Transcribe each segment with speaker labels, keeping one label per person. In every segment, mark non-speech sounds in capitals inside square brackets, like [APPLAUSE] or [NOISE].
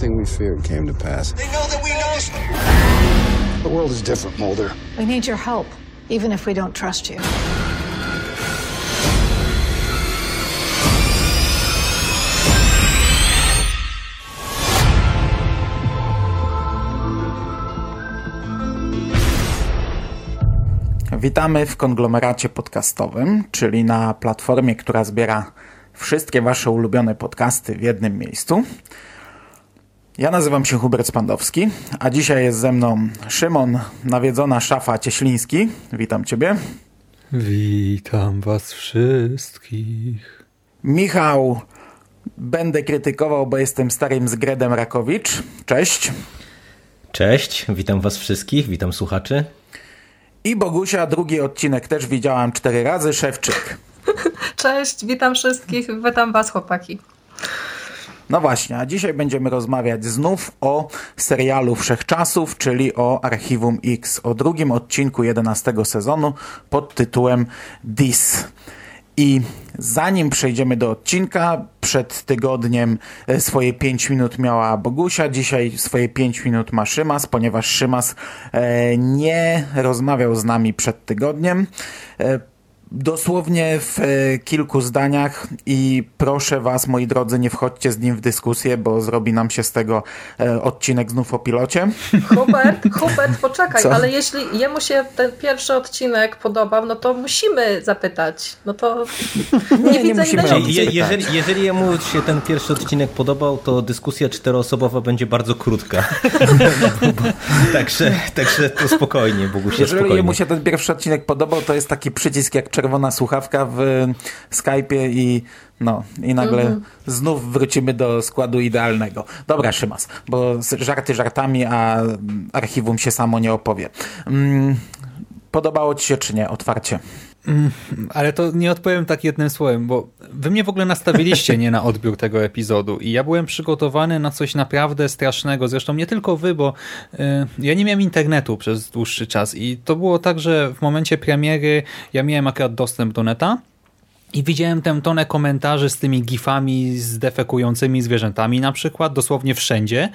Speaker 1: Everything we feared came to pass.
Speaker 2: They know that we know.
Speaker 1: The world is different, Mulder.
Speaker 3: We need your help, even if we don't trust you.
Speaker 4: Witamy w konglomeracie podcastowym, czyli na platformie, która zbiera wszystkie Wasze ulubione podcasty w jednym miejscu. Ja nazywam się Hubert Spandowski, a dzisiaj jest ze mną Szymon, nawiedzona szafa Cieśliński. Witam Ciebie.
Speaker 5: Witam was wszystkich.
Speaker 4: Michał, będę krytykował, bo jestem starym zgredem Rakowicz. Cześć.
Speaker 6: Cześć, witam was wszystkich, witam słuchaczy.
Speaker 4: I Bogusia, drugi odcinek też widziałam cztery razy, Szewczyk. [LAUGHS]
Speaker 7: Cześć, witam wszystkich, witam was chłopaki.
Speaker 4: No właśnie, a dzisiaj będziemy rozmawiać znów o serialu Wszechczasów, czyli o Archiwum X, o drugim odcinku 11 sezonu pod tytułem This. I zanim przejdziemy do odcinka, przed tygodniem e, swoje 5 minut miała Bogusia, dzisiaj swoje 5 minut ma Szymas, ponieważ Szymas e, nie rozmawiał z nami przed tygodniem. Dosłownie w e, kilku zdaniach i proszę Was, moi drodzy, nie wchodźcie z nim w dyskusję, bo zrobi nam się z tego e, odcinek znów o pilocie.
Speaker 7: Hubert, Hubert, poczekaj, [LAUGHS]
Speaker 4: Co?
Speaker 7: ale jeśli jemu się ten pierwszy odcinek podobał, no to musimy zapytać. No to [LAUGHS] nie,
Speaker 4: nie
Speaker 7: widzę
Speaker 4: musimy.
Speaker 7: innej
Speaker 4: Nie,
Speaker 6: Je, jeżeli, jeżeli jemu się ten pierwszy odcinek podobał, to dyskusja czteroosobowa będzie bardzo krótka. [LAUGHS] także, także to spokojnie, Bogusia,
Speaker 4: Jeżeli
Speaker 6: spokojnie.
Speaker 4: jemu się ten pierwszy odcinek podobał, to jest taki przycisk jak czerwona słuchawka w Skype'ie i no, i nagle znów wrócimy do składu idealnego. Dobra, Szymas, bo żarty żartami, a archiwum się samo nie opowie. Mm, Podobało Ci się czy nie? Otwarcie.
Speaker 5: Ale to nie odpowiem tak jednym słowem, bo wy mnie w ogóle nastawiliście nie na odbiór tego epizodu i ja byłem przygotowany na coś naprawdę strasznego. Zresztą nie tylko wy, bo y, ja nie miałem internetu przez dłuższy czas i to było tak, że w momencie premiery ja miałem akurat dostęp do neta i widziałem tę tonę komentarzy z tymi gifami z defekującymi zwierzętami na przykład, dosłownie wszędzie.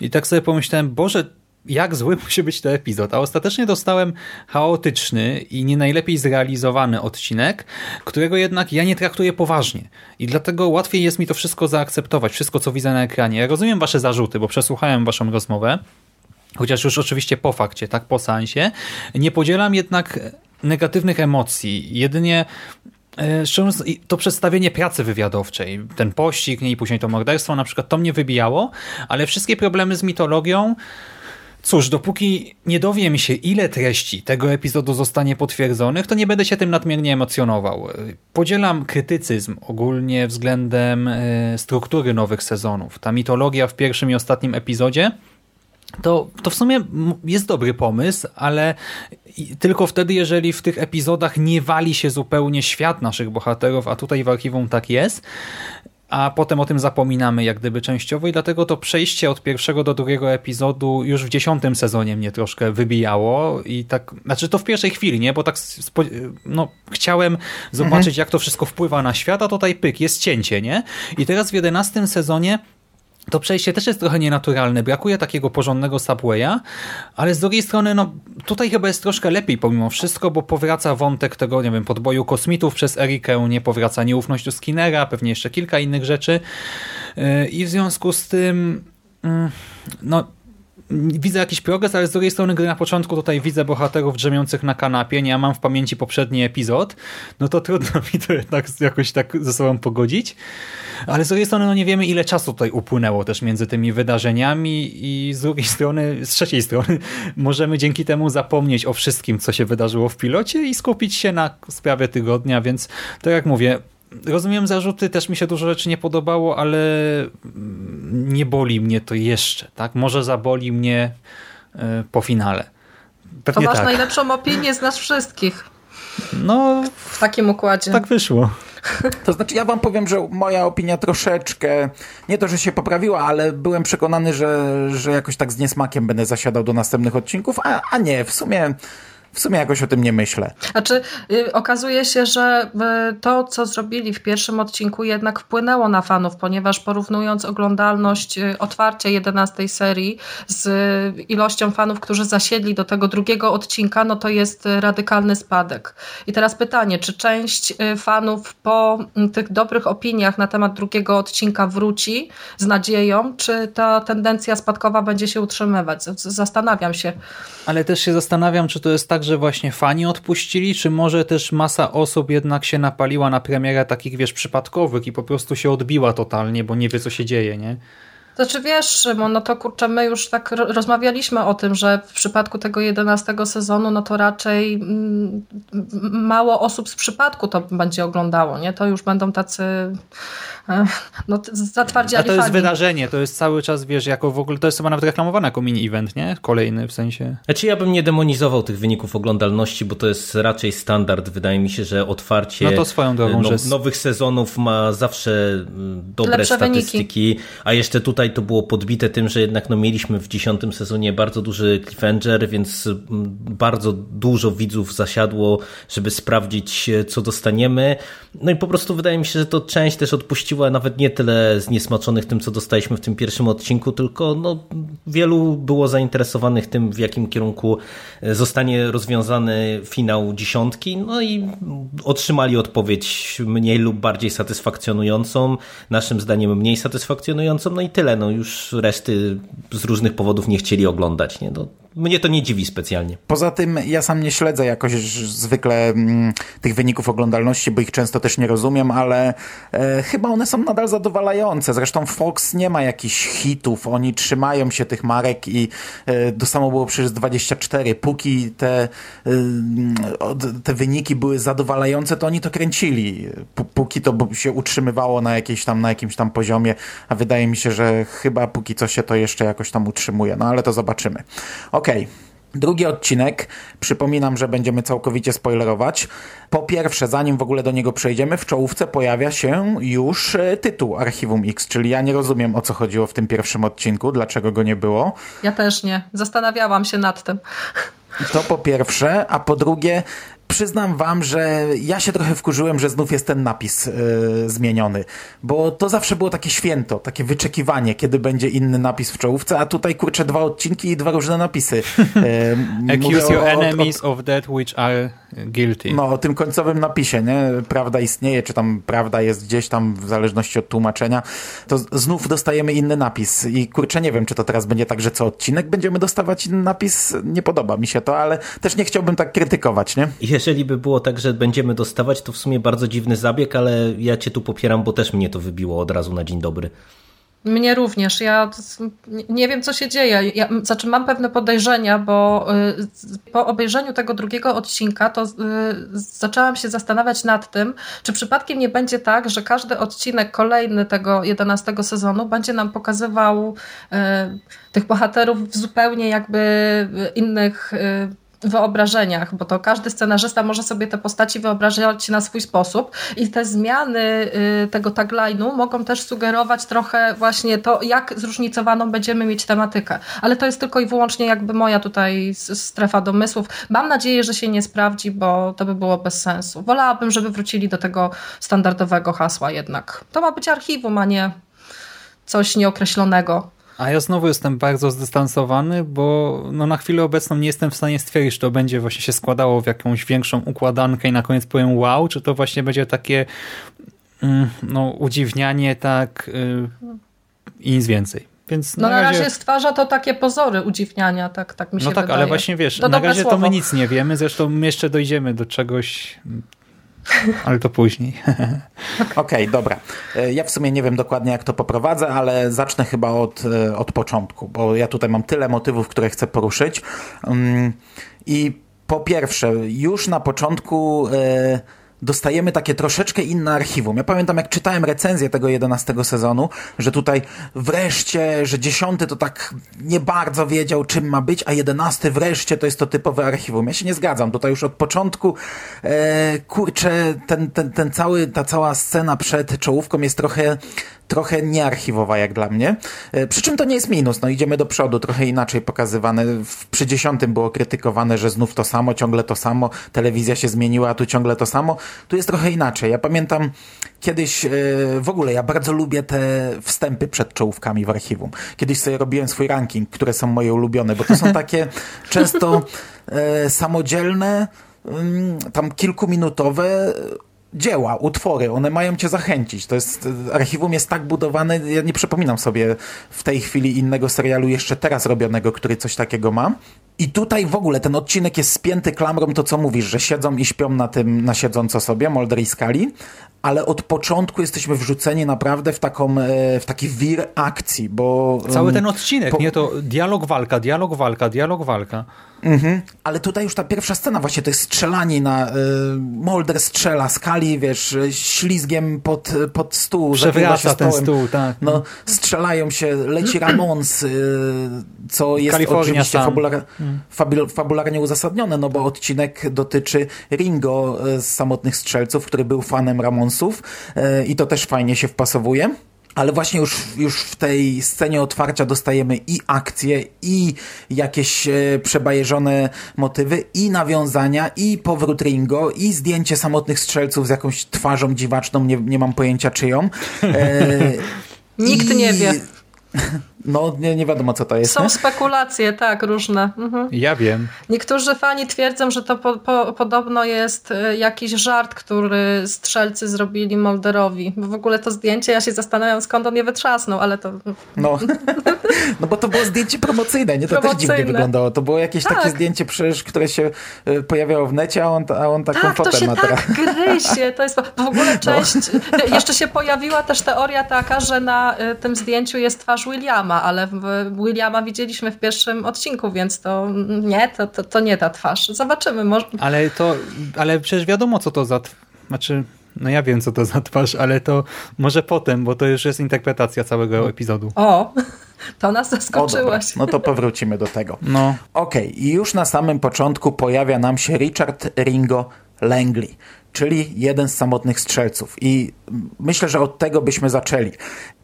Speaker 5: I tak sobie pomyślałem, Boże, jak zły [LAUGHS] musi być ten epizod. A ostatecznie dostałem chaotyczny i nie najlepiej zrealizowany odcinek, którego jednak ja nie traktuję poważnie. I dlatego łatwiej jest mi to wszystko zaakceptować, wszystko co widzę na ekranie. Ja rozumiem wasze zarzuty, bo przesłuchałem waszą rozmowę, chociaż już oczywiście po fakcie, tak po seansie. Nie podzielam jednak negatywnych emocji. Jedynie e, to przedstawienie pracy wywiadowczej, ten pościg nie, i później to morderstwo na przykład, to mnie wybijało, ale wszystkie problemy z mitologią Cóż, dopóki nie dowiem się, ile treści tego epizodu zostanie potwierdzonych, to nie będę się tym nadmiernie emocjonował. Podzielam krytycyzm ogólnie względem e, struktury nowych sezonów. Ta mitologia w pierwszym i ostatnim epizodzie to, to w sumie jest dobry pomysł, ale tylko wtedy, jeżeli w tych epizodach nie wali się zupełnie świat naszych bohaterów, a tutaj w archiwum tak jest, a potem o tym zapominamy jak gdyby częściowo i dlatego to przejście od pierwszego do drugiego epizodu już w dziesiątym sezonie mnie troszkę wybijało i tak, znaczy to w pierwszej chwili, nie, bo tak no, chciałem zobaczyć jak to wszystko wpływa na świat, a tutaj pyk, jest cięcie, nie? I teraz w jedenastym sezonie to przejście też jest trochę nienaturalne. Brakuje takiego porządnego subwaya, ale z drugiej strony, no tutaj chyba jest troszkę lepiej pomimo wszystko, bo powraca wątek tego, nie wiem, podboju kosmitów przez Erikę, nie powraca nieufność do Skinnera, pewnie jeszcze kilka innych rzeczy. Yy, I w związku z tym, mm, no widzę jakiś progres, ale z drugiej strony, gdy na początku tutaj widzę bohaterów drzemiących na kanapie, nie, ja mam w pamięci poprzedni epizod, no to trudno [LAUGHS] mi to jednak jakoś tak ze sobą pogodzić. Ale z drugiej strony, no nie wiemy, ile czasu tutaj upłynęło też między tymi wydarzeniami i z drugiej strony, z trzeciej strony, [LAUGHS] możemy dzięki temu zapomnieć o wszystkim, co się wydarzyło w pilocie i skupić się na sprawie tygodnia, więc tak jak mówię, rozumiem zarzuty, też mi się dużo rzeczy nie podobało, ale nie boli mnie to jeszcze, tak? Może zaboli mnie e, po finale.
Speaker 7: To
Speaker 5: Pewnie
Speaker 7: masz
Speaker 5: tak.
Speaker 7: najlepszą opinię z nas wszystkich
Speaker 5: No,
Speaker 7: w takim układzie.
Speaker 5: tak wyszło.
Speaker 4: To znaczy, ja wam powiem, że moja opinia troszeczkę, nie to, że się poprawiła, ale byłem przekonany, że, że jakoś tak z niesmakiem będę zasiadał do następnych odcinków, a, a nie, w sumie, w sumie jakoś o tym nie myślę.
Speaker 7: Znaczy, y, okazuje się, że y, to, co zrobili w pierwszym odcinku, jednak wpłynęło na fanów, ponieważ porównując oglądalność y, otwarcia 11 serii z y, ilością fanów, którzy zasiedli do tego drugiego odcinka, no to jest y, radykalny spadek. I teraz pytanie, czy część y, fanów po mm, tych dobrych opiniach na temat drugiego odcinka wróci z nadzieją, czy ta tendencja spadkowa będzie się utrzymywać? Zastanawiam się.
Speaker 5: Ale też się zastanawiam, czy to jest tak, że właśnie fani odpuścili, czy może też masa osób jednak się napaliła na premierę takich, wiesz, przypadkowych i po prostu się odbiła totalnie, bo nie wie, co się dzieje, nie?
Speaker 7: Znaczy wiesz, Szymon, no to kurczę, my już tak ro- rozmawialiśmy o tym, że w przypadku tego 11 sezonu, no to raczej mm, mało osób z przypadku to będzie oglądało, nie? To już będą tacy e, no, t-
Speaker 5: A
Speaker 7: zatwardziali
Speaker 5: to jest
Speaker 7: fani.
Speaker 5: wydarzenie, to jest cały czas, wiesz, jako w ogóle, to jest chyba nawet reklamowane jako mini-event, nie? Kolejny w sensie.
Speaker 6: Znaczy ja bym nie demonizował tych wyników oglądalności, bo to jest raczej standard. Wydaje mi się, że otwarcie
Speaker 5: No to swoją drogą,
Speaker 6: no,
Speaker 5: że jest-
Speaker 6: nowych sezonów ma zawsze mm, dobre
Speaker 7: Lepsze
Speaker 6: statystyki, a jeszcze tutaj to było podbite tym, że jednak no, mieliśmy w dziesiątym sezonie bardzo duży cliffhanger, więc mm, bardzo dużo widzów zasiadło, żeby sprawdzić, e, co dostaniemy. No i po prostu wydaje mi się, że to część też odpuściła nawet nie tyle zniesmaczonych tym, co dostaliśmy w tym pierwszym odcinku, tylko no, wielu było zainteresowanych tym, w jakim kierunku e, zostanie rozwiązany finał dziesiątki, no i otrzymali odpowiedź mniej lub bardziej satysfakcjonującą, naszym zdaniem mniej satysfakcjonującą, no i tyle, no już reszty z różnych powodów nie chcieli oglądać, nie? No, mnie to nie dziwi specjalnie.
Speaker 4: Poza tym ja sam nie śledzę jakoś zwykle mm, tych wyników oglądalności, bo ich często też nie rozumiem, ale e, chyba one są nadal zadowalające. Zresztą Fox nie ma jakichś hitów, oni trzymają się tych marek i e, to samo było przecież z 24. Póki te, e, te wyniki były zadowalające, to oni to kręcili. P- póki to się utrzymywało na, jakiejś tam, na jakimś tam poziomie, a wydaje mi się, że chyba póki co się to jeszcze jakoś tam utrzymuje. No ale to zobaczymy. Okej. Drugi odcinek, przypominam, że będziemy całkowicie spoilerować. Po pierwsze, zanim w ogóle do niego przejdziemy, w czołówce pojawia się już e, tytuł Archiwum X, czyli ja nie rozumiem o co chodziło w tym pierwszym odcinku, dlaczego go nie było.
Speaker 7: Ja też nie. Zastanawiałam się nad tym.
Speaker 4: To po pierwsze, a po drugie, przyznam wam, że ja się trochę wkurzyłem, że znów jest ten napis yy, zmieniony, bo to zawsze było takie święto, takie wyczekiwanie, kiedy będzie inny napis w czołówce, a tutaj kurczę dwa odcinki i dwa różne napisy. Yy, [LAUGHS]
Speaker 5: Accuse your
Speaker 4: o- o- o-
Speaker 5: enemies of that which are guilty.
Speaker 4: No, o tym końcowym napisie, nie? Prawda istnieje, czy tam prawda jest gdzieś tam w zależności od tłumaczenia, to znów dostajemy inny napis i kurczę, nie wiem, czy to teraz będzie tak, że co odcinek będziemy dostawać inny napis, nie podoba mi się to, ale też nie chciałbym tak krytykować, nie?
Speaker 6: Jeżeli by było tak, że będziemy dostawać, to w sumie bardzo dziwny zabieg, ale ja cię tu popieram, bo też mnie to wybiło od razu na dzień dobry.
Speaker 7: Mnie również. Ja nie- wiem, co się dzieje. Ja, znaczy, mam pewne podejrzenia, bo y, po obejrzeniu tego drugiego odcinka, to y, zaczęłam się zastanawiać nad tym, czy przypadkiem nie będzie tak, że każdy odcinek kolejny tego 11 sezonu będzie nam pokazywał y, tych bohaterów w zupełnie jakby innych. Wyobrażeniach, bo to każdy scenarzysta może sobie te postaci wyobrażać na swój sposób i te zmiany y, tego tagline'u mogą też sugerować trochę właśnie to, jak zróżnicowaną będziemy mieć tematykę. Ale to jest tylko i wyłącznie jakby moja tutaj strefa domysłów. Mam nadzieję, że się nie sprawdzi, bo to by było bez sensu. Wolałabym, żeby wrócili do tego standardowego hasła jednak. To ma być archiwum, a nie coś nieokreślonego.
Speaker 5: A ja znowu jestem bardzo zdystansowany, bo no na chwilę obecną nie jestem w stanie stwierdzić, czy to będzie właśnie się składało w jakąś większą układankę i na koniec powiem wow, czy to właśnie będzie takie mm, no, udziwnianie tak y, i nic więcej. Więc
Speaker 7: No na razie stwarza to takie pozory udziwniania, tak, tak mi się
Speaker 5: No tak,
Speaker 7: wydaje.
Speaker 5: ale właśnie wiesz,
Speaker 7: To
Speaker 5: na razie to
Speaker 7: słowo.
Speaker 5: my nic nie wiemy, zresztą my jeszcze dojdziemy do czegoś, [LAUGHS] ale to później. [LAUGHS]
Speaker 4: Okej, dobra. E, Ja w sumie nie wiem dokładnie, jak to poprowadzę, ale zacznę chyba od, e, od początku, bo ja tutaj mam tyle motywów, które chcę poruszyć. Mm, I po pierwsze, już na początku e, dostajemy takie troszeczkę inne archiwum. Ja pamiętam, jak czytałem recenzję tego 11 sezonu, że tutaj wreszcie, że 10 to tak nie bardzo wiedział, czym ma być, a 11 wreszcie to jest to typowe archiwum. Ja się nie zgadzam. Tutaj już od początku, e, kurczę, ten, ten, ten cały, ta cała scena przed czołówką jest trochę trochę niearchiwowa jak dla mnie. E, przy czym to nie jest minus, no idziemy do przodu, trochę inaczej pokazywane. W, przy dziesiątym było krytykowane, że znów to samo, ciągle to samo, telewizja się zmieniła, a tu ciągle to samo. Tu jest trochę inaczej. Ja pamiętam kiedyś, e, w ogóle ja bardzo lubię te wstępy przed czołówkami w archiwum. Kiedyś sobie robiłem swój ranking, które są moje ulubione, bo to są takie [LAUGHS] często e, samodzielne, mm, tam kilkuminutowe dzieła, utwory, one mają cię zachęcić. To jest, archiwum jest tak budowane, ja nie przypominam sobie w tej chwili innego serialu jeszcze teraz robionego, który coś takiego ma. I tutaj w ogóle ten odcinek jest spięty klamrą to, co mówisz, że siedzą i śpią na tym, na siedząco sobie, Mulder i Scully, ale od początku jesteśmy wrzuceni naprawdę w taką, e, w taki wir akcji, bo...
Speaker 5: Cały ten odcinek, po... nie? To dialog, walka, dialog, walka, dialog, walka.
Speaker 4: Mhm. Ale tutaj już ta pierwsza scena właśnie to jest strzelanie na y, Molder strzela skali, wiesz, ślizgiem pod, pod stół.
Speaker 5: Przewraca ten stół, tak.
Speaker 4: No, strzelają się, leci Ramons, y, co jest Kalifornia oczywiście fabular, hmm. fabularnie uzasadnione, no bo odcinek dotyczy Ringo z Samotnych Strzelców, który był fanem Ramonsów y, i to też fajnie się wpasowuje ale właśnie już, już w tej scenie otwarcia dostajemy i akcje, i jakieś e, przebajeżone motywy, i nawiązania, i powrót Ringo, i zdjęcie samotnych strzelców z jakąś twarzą dziwaczną, nie, nie mam pojęcia czyją. E, [LAUGHS]
Speaker 7: Nikt i... nie wie. [LAUGHS]
Speaker 4: No, nie, nie wiadomo, co to jest.
Speaker 7: Są
Speaker 4: nie?
Speaker 7: spekulacje, tak, różne. Mhm.
Speaker 5: Ja wiem.
Speaker 7: Niektórzy fani twierdzą, że to po, po, podobno jest e, jakiś żart, który strzelcy zrobili Molderowi. Bo w ogóle to zdjęcie, ja się zastanawiam, skąd on je wytrzasnął, ale to...
Speaker 4: No, [LAUGHS] no bo to było zdjęcie promocyjne, nie? To promocyjne. też dziwnie wyglądało. To było jakieś tak. takie zdjęcie przecież, które się e, pojawiało w necie, a on, a on taką
Speaker 7: tak,
Speaker 4: fotę
Speaker 7: to się
Speaker 4: ma
Speaker 7: tak [LAUGHS] gryzie. To jest w ogóle część... No. Jeszcze się pojawiła też teoria taka, że na e, tym zdjęciu jest twarz Williama, ale Williama widzieliśmy w pierwszym odcinku, więc to nie, to, to, to nie ta twarz. Zobaczymy. Może...
Speaker 5: Ale to, ale przecież wiadomo, co to za... Znaczy, no ja wiem, co to za twarz, ale to może potem, bo to już jest interpretacja całego no. epizodu.
Speaker 7: O, [LAUGHS] to nas zaskoczyłaś.
Speaker 4: No to powrócimy do tego. No. Okej, okay. i już na samym początku pojawia nam się Richard Ringo Langley, czyli jeden z samotnych strzelców. I myślę, że od tego byśmy zaczęli.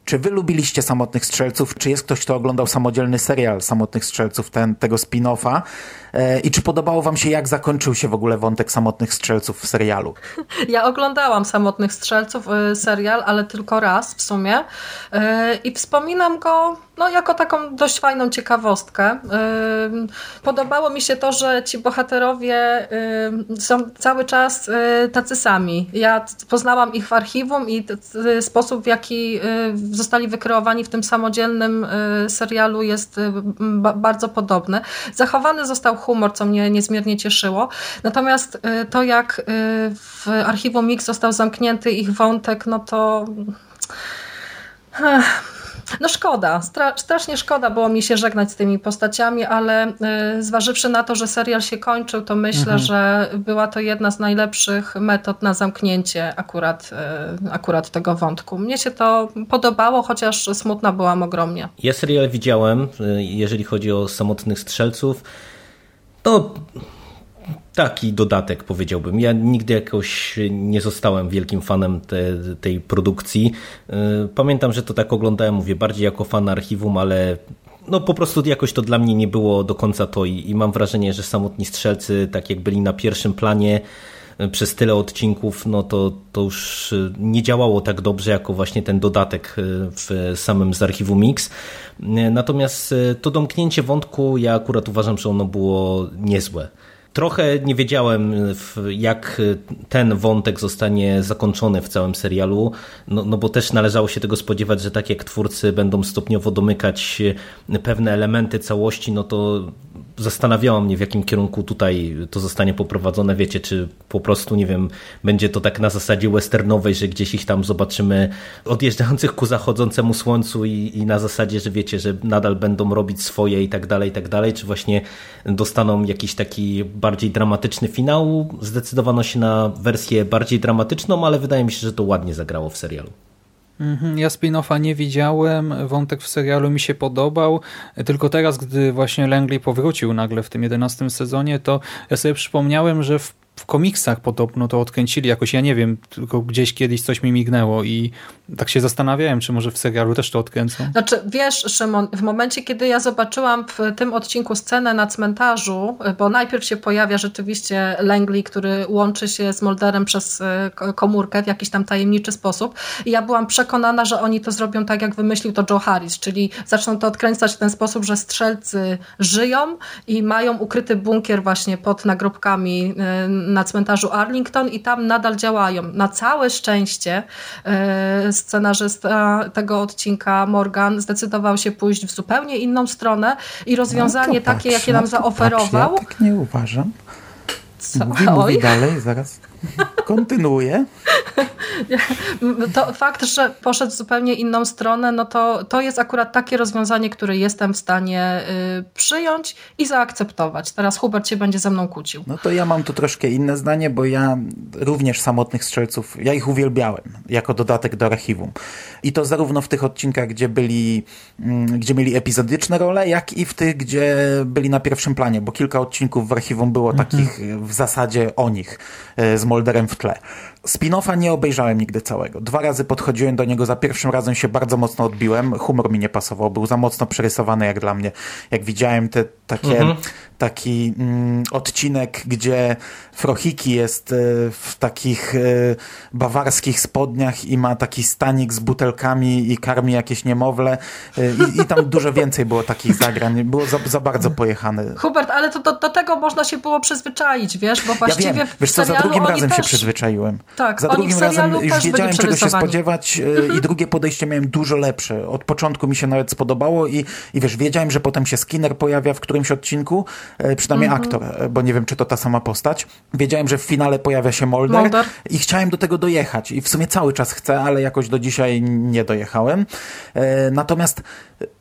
Speaker 4: Czy wy lubiliście Samotnych Strzelców? Czy jest ktoś, kto oglądał samodzielny serial Samotnych Strzelców, ten, tego spin-offa? E, I czy podobało wam się, jak zakończył się w ogóle wątek Samotnych Strzelców w serialu?
Speaker 7: Ja oglądałam Samotnych Strzelców e, serial, ale tylko raz w sumie. E, I wspominam go no, jako taką dość fajną ciekawostkę. Podobało mi się to, że ci bohaterowie są cały czas tacy sami. Ja poznałam ich w archiwum i sposób, w jaki zostali wykreowani w tym samodzielnym serialu jest bardzo podobny. Zachowany został humor, co mnie niezmiernie cieszyło. Natomiast y, to, jak y, w archiwum Mix został zamknięty ich wątek, no to... No szkoda, Stra strasznie szkoda było mi się żegnać z tymi postaciami, ale y, zważywszy na to, że serial się kończył, to myślę, mhm. że była to jedna z najlepszych metod na zamknięcie akurat, y, akurat tego wątku. Mnie się to podobało, chociaż smutna byłam ogromnie.
Speaker 6: Ja serial widziałem, jeżeli chodzi o samotnych strzelców. No, taki dodatek powiedziałbym. Ja nigdy jakoś nie zostałem wielkim fanem te, tej produkcji. Y, pamiętam, że to tak oglądałem, mówię, bardziej jako fan archiwum, ale no po prostu jakoś to dla mnie nie było do końca to i, i mam wrażenie, że samotni strzelcy, tak jak byli na pierwszym planie, y, przez tyle odcinków, no to, to już y, nie działało tak dobrze jako właśnie ten dodatek w samym z archiwum Mix. Natomiast to domknięcie wątku, ja akurat uważam, że ono było niezłe. Trochę nie wiedziałem, jak ten wątek zostanie zakończony w całym serialu, no, no bo też należało się tego spodziewać, że tak jak twórcy będą stopniowo domykać pewne elementy całości, no to zastanawiało mnie, w jakim kierunku tutaj to zostanie poprowadzone. Wiecie, czy po prostu, nie wiem, będzie to tak na zasadzie westernowej, że gdzieś ich tam zobaczymy odjeżdżających ku zachodzącemu słońcu i, i na zasadzie, że wiecie, że nadal będą robić swoje i tak dalej, i tak dalej, czy właśnie dostaną jakiś taki bardziej dramatyczny finał. Zdecydowano się na wersję bardziej dramatyczną, ale wydaje mi się, że to ładnie zagrało w serialu.
Speaker 5: Mhm, ja spin-offa nie widziałem, wątek w serialu mi się podobał, tylko teraz, gdy właśnie Langley powrócił nagle w tym 11 sezonie, to ja sobie przypomniałem, że w w komiksach podobno to odkręcili jakoś, ja nie wiem, tylko gdzieś kiedyś coś mi mignęło i tak się zastanawiałem, czy może w serialu też to odkręcą.
Speaker 7: Znaczy, wiesz, Szymon, w momencie, kiedy ja zobaczyłam w tym odcinku scenę na cmentarzu, bo najpierw się pojawia rzeczywiście Langley, który łączy się z Molderem przez e, komórkę w jakiś tam tajemniczy sposób i ja byłam przekonana, że oni to zrobią tak, jak wymyślił to Joe Harris, czyli zaczną to odkręcać w ten sposób, że strzelcy żyją i mają ukryty bunkier właśnie pod nagrobkami e, na cmentarzu Arlington i tam nadal działają. Na całe szczęście e, scenarzysta tego odcinka Morgan zdecydował się pójść w zupełnie inną stronę i rozwiązanie
Speaker 4: no
Speaker 7: takie, jakie nam zaoferował.
Speaker 4: Patrz, ja tak nie uważam.
Speaker 7: Co?
Speaker 4: Mówi, mówi dalej, zaraz kontynuuję. [LAUGHS]
Speaker 7: To fakt, że poszedł w zupełnie inną stronę, no to, to jest akurat takie rozwiązanie, które jestem w stanie y, przyjąć i zaakceptować. Teraz Hubert się będzie ze mną kłócił.
Speaker 4: No to ja mam tu troszkę inne zdanie, bo ja również samotnych strzelców, ja ich uwielbiałem jako dodatek do archiwum. I to zarówno w tych odcinkach, gdzie byli, mm, gdzie mieli epizodyczne role, jak i w tych, gdzie byli na pierwszym planie, bo kilka odcinków w archiwum było mhm. takich w zasadzie o nich e, z Molderem w tle. Spin-offa nie obejrzałem nigdy całego. Dwa razy podchodziłem do niego, za pierwszym razem się bardzo mocno odbiłem. Humor mi nie pasował, był za mocno przerysowany jak dla mnie. Jak widziałem te takie, mhm. taki mm, odcinek, gdzie Frohiki jest y, w takich y, bawarskich spodniach i ma taki stanik z butelkami i karmi jakieś niemowlę y, i, i, tam dużo więcej było takich zagrań. Było za, za bardzo pojechane.
Speaker 7: Hubert, ale to do, do, tego można się było przyzwyczaić, wiesz, bo właściwie
Speaker 4: ja wiem. Wiesz co, za drugim razem też... się przyzwyczaiłem.
Speaker 7: Tak,
Speaker 4: za drugim razem już wiedziałem czego się spodziewać i drugie podejście miałem dużo lepsze. Od początku mi się nawet spodobało i, i wiesz, wiedziałem, że potem się Skinner pojawia w którymś odcinku, przynajmniej mm -hmm. aktor, bo nie wiem, czy to ta sama postać wiedziałem, że w finale pojawia się Molder, Molder, i chciałem do tego dojechać. I w sumie cały czas chcę, ale jakoś do dzisiaj nie dojechałem. E, natomiast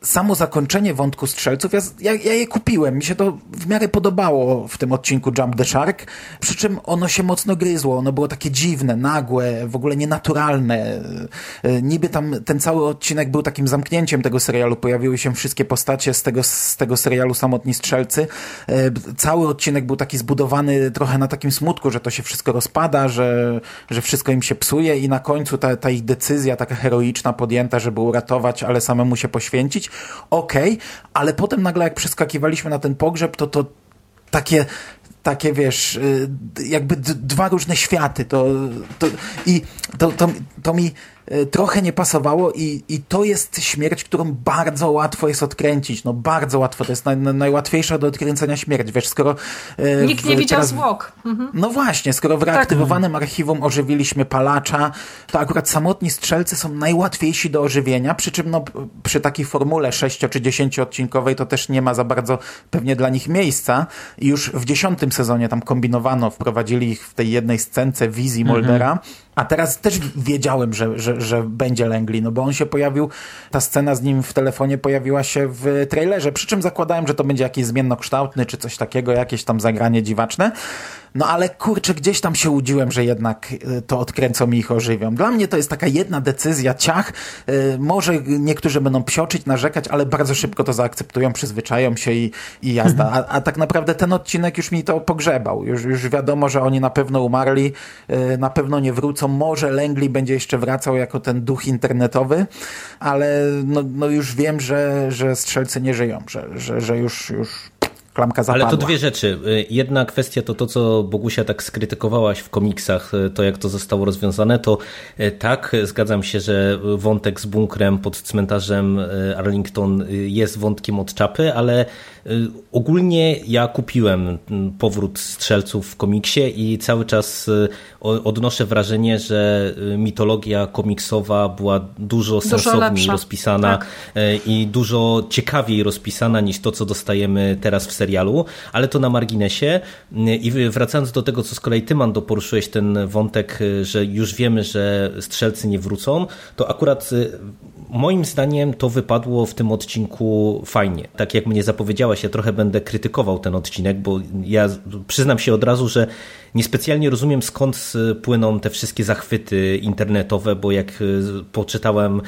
Speaker 4: samo zakończenie wątku strzelców, ja, ja, ja, je kupiłem. Mi się to w miarę podobało w tym odcinku Jump the Shark, przy czym ono się mocno gryzło. Ono było takie dziwne, nagłe, w ogóle nienaturalne. E, niby tam ten cały odcinek był takim zamknięciem tego serialu. Pojawiły się wszystkie postacie z tego, z tego serialu Samotni Strzelcy. E, cały odcinek był taki zbudowany trochę na takim smutku, że to się wszystko rozpada, że, że wszystko im się psuje i na końcu ta, ta ich decyzja taka heroiczna podjęta, żeby uratować, ale samemu się poświęcić. Okej, okay, ale potem nagle jak przeskakiwaliśmy na ten pogrzeb, to to takie takie, wiesz, y, jakby dwa różne światy. To, to, I to, to, to mi trochę nie pasowało i, i to jest śmierć, którą bardzo łatwo jest odkręcić. No bardzo łatwo. To jest naj, najłatwiejsza do odkręcenia śmierć. Wiesz, skoro...
Speaker 7: E, Nikt nie widział teraz, zwłok.
Speaker 4: Mhm. No właśnie, skoro w reaktywowanym tak. archiwum ożywiliśmy palacza, to akurat samotni strzelcy są najłatwiejsi do ożywienia, przy czym no, przy takiej formule 6 czy 10 odcinkowej to też nie ma za bardzo pewnie dla nich miejsca i już w dziesiątym sezonie tam kombinowano, wprowadzili ich w tej jednej scence wizji Moldera, mhm a teraz też wiedziałem, że, że, że będzie Langley, no bo on się pojawił, ta scena z nim w telefonie pojawiła się w trailerze, przy czym zakładałem, że to będzie jakiś zmiennokształtny, czy coś takiego, jakieś tam zagranie dziwaczne. No ale kurczę, gdzieś tam się łudziłem, że jednak y, to odkręcą i ich ożywią. Dla mnie to jest taka jedna decyzja, ciach. Y, może niektórzy będą psioczyć, narzekać, ale bardzo szybko to zaakceptują, przyzwyczają się i, i jazda. A, a tak naprawdę ten odcinek już mi to pogrzebał. Już, już wiadomo, że oni na pewno umarli, y, na pewno nie wrócą. Może Langley będzie jeszcze wracał jako ten duch internetowy, ale no, no już wiem, że, że strzelcy nie żyją, że, że, że już, już klamka zapadła.
Speaker 6: Ale to dwie rzeczy. Y, jedna kwestia to to, co Bogusia tak skrytykowałaś w komiksach, y, to jak to zostało rozwiązane, to y, tak, zgadzam się, że wątek z bunkrem pod cmentarzem Arlington jest wątkiem od czapy, ale ogólnie ja kupiłem powrót strzelców w komiksie i cały czas odnoszę wrażenie, że mitologia komiksowa była dużo, dużo sensowniej lepsza. rozpisana tak. i dużo ciekawiej rozpisana niż to, co dostajemy teraz w serialu, ale to na marginesie. I wracając do tego, co z kolei ty, Mando, poruszyłeś ten wątek, że już wiemy, że strzelcy nie wrócą, to akurat moim zdaniem to wypadło w tym odcinku fajnie. Tak jak mnie zapowiedziałaś, ja trochę będę krytykował ten odcinek, bo ja przyznam się od razu, że niespecjalnie rozumiem skąd płyną te wszystkie zachwyty internetowe, bo jak poczytałem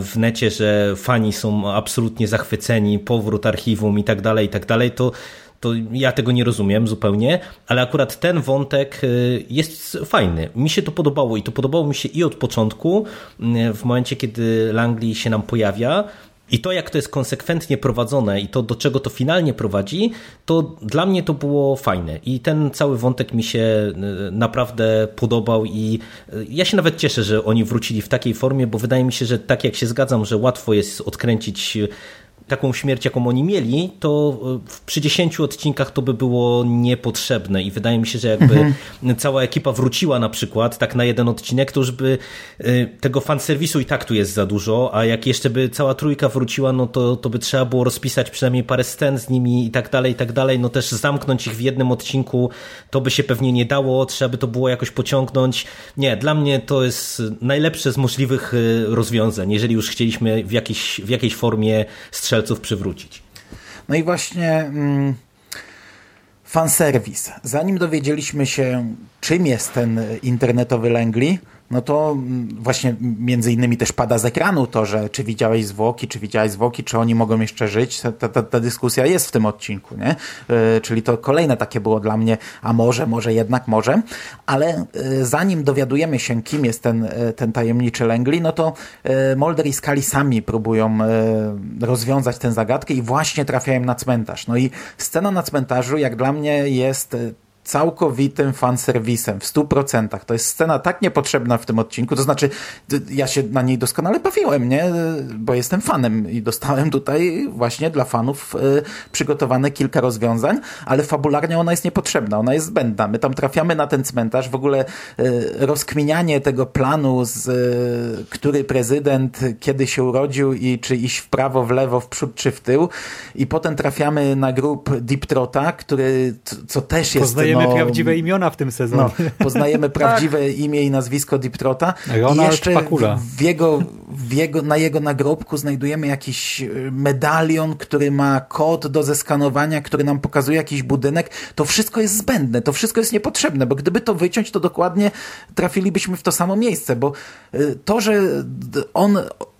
Speaker 6: w necie, że fani są absolutnie zachwyceni, powrót archiwum i tak dalej, i tak dalej, to to ja tego nie rozumiem zupełnie, ale akurat ten wątek y, jest fajny. Mi się to podobało i to podobało mi się i od początku, y, w momencie kiedy Langley się nam pojawia, i to, jak to jest konsekwentnie prowadzone i to, do czego to finalnie prowadzi, to dla mnie to było fajne. I ten cały wątek mi się y, naprawdę podobał i ja się nawet cieszę, że oni wrócili w takiej formie, bo wydaje mi się, że tak jak się zgadzam, że łatwo jest odkręcić taką śmierć, jaką oni mieli, to e, przy 10 odcinkach to by było niepotrzebne i wydaje mi się, że jakby mhm. cała ekipa wróciła na przykład tak na jeden odcinek, to już by e, tego fanserwisu i tak tu jest za dużo, a jak jeszcze by cała trójka wróciła, no to, to by trzeba było rozpisać przynajmniej parę scen z nimi i tak dalej, i tak dalej, no też zamknąć ich w jednym odcinku, to by się pewnie nie dało, trzeba by to było jakoś pociągnąć. Nie, dla mnie to jest najlepsze z możliwych e, rozwiązań, jeżeli już chcieliśmy w jakiejś, w jakiejś formie strzelać strzelców przywrócić.
Speaker 4: No i właśnie mm, fanserwis. Zanim dowiedzieliśmy się, czym jest ten internetowy Langley, no to mm, właśnie między innymi też pada z ekranu to, że czy widziałeś zwłoki, czy widziałeś zwłoki, czy oni mogą jeszcze żyć. Ta, ta, ta dyskusja jest w tym odcinku, nie? Yy, czyli to kolejne takie było dla mnie, a może, może jednak, może. Ale yy, zanim dowiadujemy się, kim jest ten, yy, ten tajemniczy Langley, no to Mulder i Scully sami próbują rozwiązać tę zagadkę i właśnie trafiają na cmentarz. No i scena na cmentarzu, jak dla mnie, jest całkowitym fanserwisem w stu procentach. To jest scena tak niepotrzebna w tym odcinku, to znaczy ja się na niej doskonale bawiłem, nie? Bo jestem fanem i dostałem tutaj właśnie dla fanów y, przygotowane kilka rozwiązań, ale fabularnie ona jest niepotrzebna, ona jest zbędna. My tam trafiamy na ten cmentarz, w ogóle y, rozkminianie tego planu, z, y, który prezydent kiedy się urodził i czy iść w prawo, w lewo, w przód czy w tył i potem trafiamy na grup Deep Trota, który, co też jest...
Speaker 5: Poznajemy poznajemy no, prawdziwe imiona w tym sezonie. No,
Speaker 4: poznajemy prawdziwe imię i nazwisko Deep Trota.
Speaker 5: Ronald
Speaker 4: I jeszcze
Speaker 5: Pakula.
Speaker 4: W jego, w jego, na jego nagrobku znajdujemy jakiś e, medalion, który ma kod do zeskanowania, który nam pokazuje jakiś budynek. To wszystko jest zbędne, to wszystko jest niepotrzebne, bo gdyby to wyciąć, to dokładnie trafilibyśmy w to samo miejsce, bo e, to, że on Y,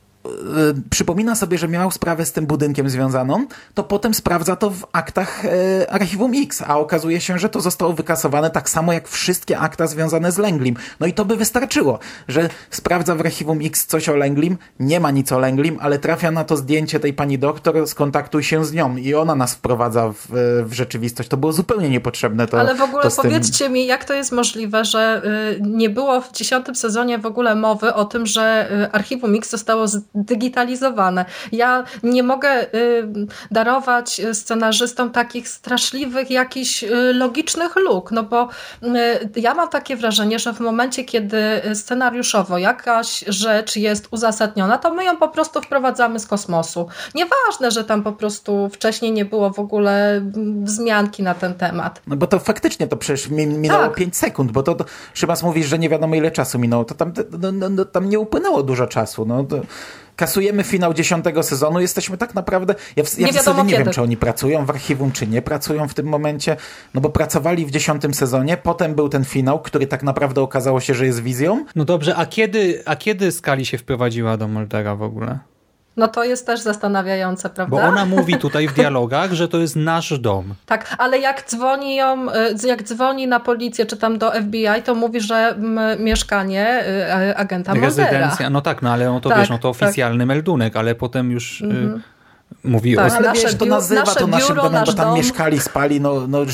Speaker 4: przypomina sobie, że miał sprawę z tym budynkiem związaną, to potem sprawdza to w aktach y, Archiwum X, a okazuje się, że to zostało wykasowane tak samo jak wszystkie akta związane z Lenglim. No i to by wystarczyło, że sprawdza w Archiwum X coś o Lenglim, nie ma nic o Lenglim, ale trafia na to zdjęcie tej pani doktor, skontaktuj się z nią i ona nas wprowadza w, w rzeczywistość. To było zupełnie niepotrzebne. To,
Speaker 7: ale w ogóle powiedzcie
Speaker 4: tym...
Speaker 7: mi, jak to jest możliwe, że y, nie było w dziesiątym sezonie w ogóle mowy o tym, że Archiwum X zostało z digitalizowane. Ja nie mogę y, darować scenarzystom takich straszliwych jakichś y, logicznych luk, no bo y, ja mam takie wrażenie, że w momencie, kiedy scenariuszowo jakaś rzecz jest uzasadniona, to my ją po prostu wprowadzamy z kosmosu. Nieważne, że tam po prostu wcześniej nie było w ogóle wzmianki na ten temat.
Speaker 4: No bo to faktycznie to przecież minęło tak. 5 sekund, bo to, to Szymas mówisz, że nie wiadomo ile czasu minęło, to tam, no, no, no, tam nie upłynęło dużo czasu. No, to kasujemy finał dziesiątego sezonu, jesteśmy tak naprawdę, ja w, ja w zasadzie nie wiem, czy oni pracują w archiwum, czy nie pracują w tym momencie, no bo pracowali w dziesiątym sezonie, potem był ten finał, który tak naprawdę okazało się, że jest wizją.
Speaker 5: No dobrze, a kiedy, a kiedy Skali się wprowadziła do Moldera w ogóle?
Speaker 7: No to jest też zastanawiające, prawda?
Speaker 5: Bo ona mówi tutaj w [LAUGHS] dialogach, że to jest nasz dom.
Speaker 7: Tak, ale jak dzwoni ją, y, jak dzwoni na policję czy tam do FBI, to mówi, że mieszkanie y, agenta Rezydencja,
Speaker 5: no tak, no ale no to tak, wiesz, no to tak. oficjalny tak. meldunek, ale potem już... Mhm. Mówi tak,
Speaker 4: o... Ale wiesz, to nazywa to naszym biuro, domem, bo tam dom. mieszkali, spali, no, no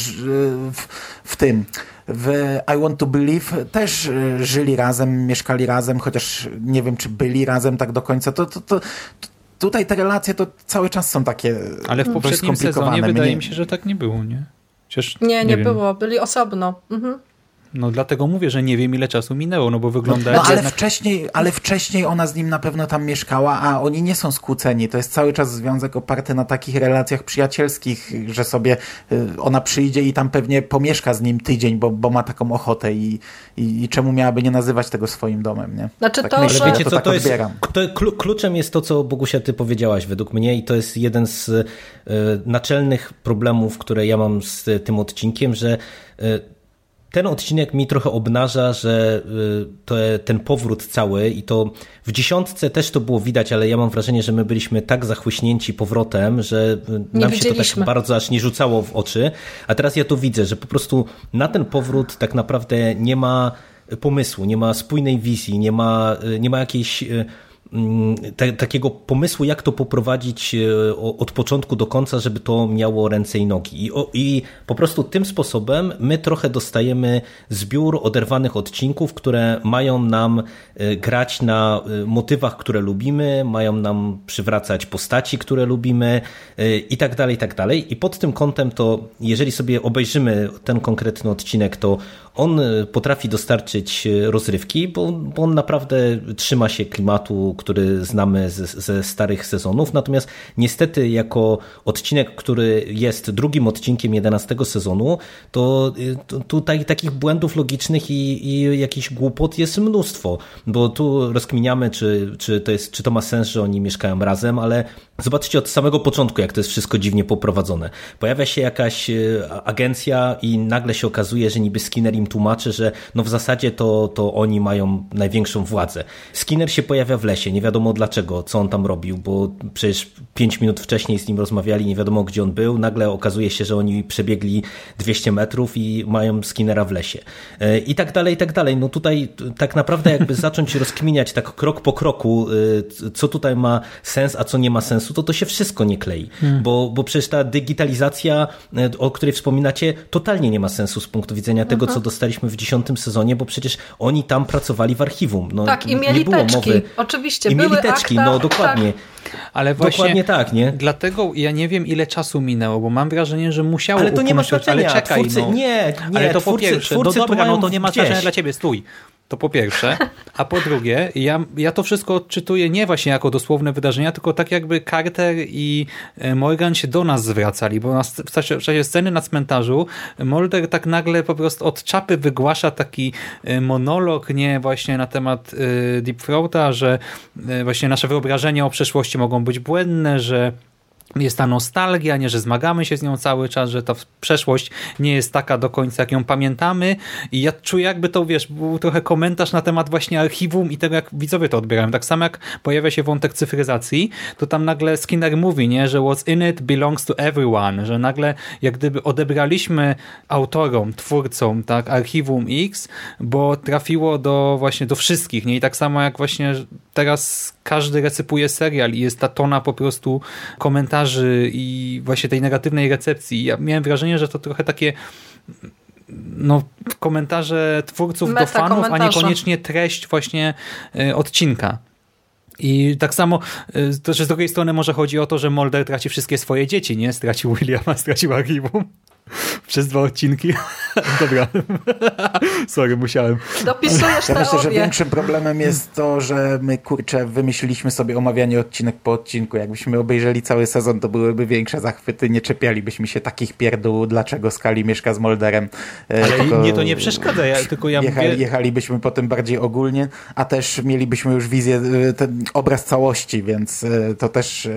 Speaker 4: w, w tym w I Want to Believe też żyli razem, mieszkali razem, chociaż nie wiem, czy byli razem tak do końca. To, to, to, tutaj te relacje to cały czas są takie
Speaker 5: Ale w poprzednim sezonie wydaje mi się, że tak nie było, nie?
Speaker 7: Przecież, nie, nie, nie było. Byli osobno. Mhm.
Speaker 5: No dlatego mówię, że nie wiem ile czasu minęło, no bo wygląda
Speaker 4: No
Speaker 5: jak
Speaker 4: ale
Speaker 5: jednak...
Speaker 4: wcześniej, ale wcześniej ona z nim na pewno tam mieszkała, a oni nie są skłóceni. To jest cały czas związek oparty na takich relacjach przyjacielskich, że sobie y, ona przyjdzie i tam pewnie pomieszka z nim tydzień, bo, bo ma taką ochotę i, i, i czemu miałaby nie nazywać tego swoim domem, nie?
Speaker 7: Znaczy to,
Speaker 4: myślę,
Speaker 7: że-
Speaker 6: Wiecie
Speaker 4: to
Speaker 6: co,
Speaker 4: tak
Speaker 6: to jest, to kluczem jest to, co Bogusia ty powiedziałaś według mnie i to jest jeden z e, naczelnych problemów, które ja mam z e, tym odcinkiem, że e, ten odcinek mi trochę obnaża, że y, to, ten powrót cały i to w dziesiątce też to było widać, ale ja mam wrażenie, że my byliśmy tak zachłyśnięci powrotem, że y,
Speaker 7: Nie
Speaker 6: nam się to tak bardzo aż nie rzucało w oczy, a teraz ja to widzę, że po prostu na ten powrót tak naprawdę nie ma pomysłu, nie ma spójnej wizji, nie ma, y, nie ma jakiejś mm, ta, takiego pomysłu, jak to poprowadzić e, od początku do końca, żeby to miało ręce i nogi. I, I po prostu tym sposobem my trochę dostajemy zbiór oderwanych odcinków, które mają nam e, grać na e, motywach, które lubimy, mają nam przywracać postaci, które lubimy i tak dalej, i tak dalej. I pod tym kątem to, jeżeli sobie obejrzymy ten konkretny odcinek, to on e, potrafi dostarczyć e, rozrywki, bo, bo on naprawdę trzyma się klimatu, który znamy ze, ze starych sezonów. Natomiast niestety, jako odcinek, który jest drugim odcinkiem 11 sezonu, to, e, to tutaj takich błędów logicznych i, i jakichś głupot jest mnóstwo. Bo tu rozkminiamy, czy, czy, to jest, czy to ma sens, że oni mieszkają razem, ale zobaczcie od samego początku, jak to jest wszystko dziwnie poprowadzone. Pojawia się jakaś e, agencja i nagle się okazuje, że niby Skinner im tłumaczy, że no w zasadzie to, to oni mają największą władzę. Skinner się pojawia w lesie, nie wiadomo dlaczego, co on tam robił, bo przecież pięć minut wcześniej z nim rozmawiali, nie wiadomo gdzie on był, nagle okazuje się, że oni przebiegli 200 metrów i mają Skinnera w lesie. E, I tak dalej, i tak dalej. No tutaj tak naprawdę jakby zacząć [LAUGHS] rozkminiać tak krok po kroku, e, co tutaj ma sens, a co nie ma sensu, to to się wszystko nie klei. Bo, bo przecież ta digitalizacja, e, o której wspominacie, totalnie nie ma sensu z punktu widzenia tego, co dostaliśmy w dziesiątym sezonie, bo przecież oni tam pracowali w archiwum. No,
Speaker 7: Tak, i
Speaker 6: nie
Speaker 7: mieli
Speaker 6: było
Speaker 7: teczki.
Speaker 6: mowy.
Speaker 7: Oczywiście,
Speaker 6: I mieli
Speaker 7: były
Speaker 6: teczki,
Speaker 7: akta,
Speaker 6: no dokładnie.
Speaker 5: Ale właśnie
Speaker 6: Dokładnie tak, nie?
Speaker 5: Dlatego ja nie wiem, ile czasu minęło, bo mam wrażenie, że musiało
Speaker 6: Ale to nie ma znaczenia.
Speaker 5: Ale czekaj,
Speaker 6: Twórcy-
Speaker 5: no.
Speaker 6: nie, nie,
Speaker 5: ale to po
Speaker 6: twórcy-
Speaker 5: pierwsze,
Speaker 6: twórcy
Speaker 5: no
Speaker 6: to
Speaker 5: dobra, no to nie ma
Speaker 6: gdzieś.
Speaker 5: znaczenia dla ciebie, stój. To po pierwsze. A po drugie, ja, ja to wszystko odczytuję nie właśnie jako dosłowne wydarzenia, tylko tak jakby Carter i e, Morgan się do nas zwracali, bo na, w, czasie, w czasie sceny na cmentarzu Mulder tak nagle po prostu od czapy wygłasza taki e, monolog, nie właśnie na temat e, Deep Throata, że e, właśnie nasze wyobrażenia o przeszłości mogą być błędne, że jest ta nostalgia, nie, że zmagamy się z nią cały czas, że ta przeszłość nie jest taka do końca, jak ją pamiętamy i ja czuję jakby to, wiesz, był trochę komentarz na temat właśnie archiwum i tego, jak widzowie to odbierają. Tak samo jak pojawia się wątek cyfryzacji, to tam nagle Skinner mówi, nie, że what's in it belongs to everyone, że nagle jak gdyby odebraliśmy autorom, twórcom, tak, archiwum X, bo trafiło do właśnie do wszystkich, nie, i tak samo jak właśnie teraz każdy recypuje serial i jest ta tona po prostu komentarzy i właśnie tej negatywnej recepcji. Ja miałem wrażenie, że to trochę takie no, komentarze twórców do
Speaker 7: Meta
Speaker 5: fanów, a niekoniecznie treść właśnie y, odcinka. I tak samo y, to, że z drugiej strony może chodzi o to, że Mulder traci wszystkie swoje dzieci, nie? Stracił Williama, [LAUGHS] stracił archiwum [LAUGHS] przez dwa odcinki. [LAUGHS] Dobra. Sorry, musiałem.
Speaker 7: Dopisujesz
Speaker 4: Ja myślę, że większym problemem jest to, że my kurczę wymyśliliśmy sobie omawianie odcinek po odcinku. Jakbyśmy obejrzeli cały sezon, to byłyby większe zachwyty, nie czepialibyśmy się takich pierdół, dlaczego Skali mieszka z Molderem. E,
Speaker 5: Ale
Speaker 4: tylko
Speaker 5: mnie to nie przeszkadza, ja, tylko ja
Speaker 4: jechali,
Speaker 5: mówię...
Speaker 4: Jechalibyśmy potem bardziej ogólnie, a też mielibyśmy już wizję, e, ten obraz całości, więc e, to też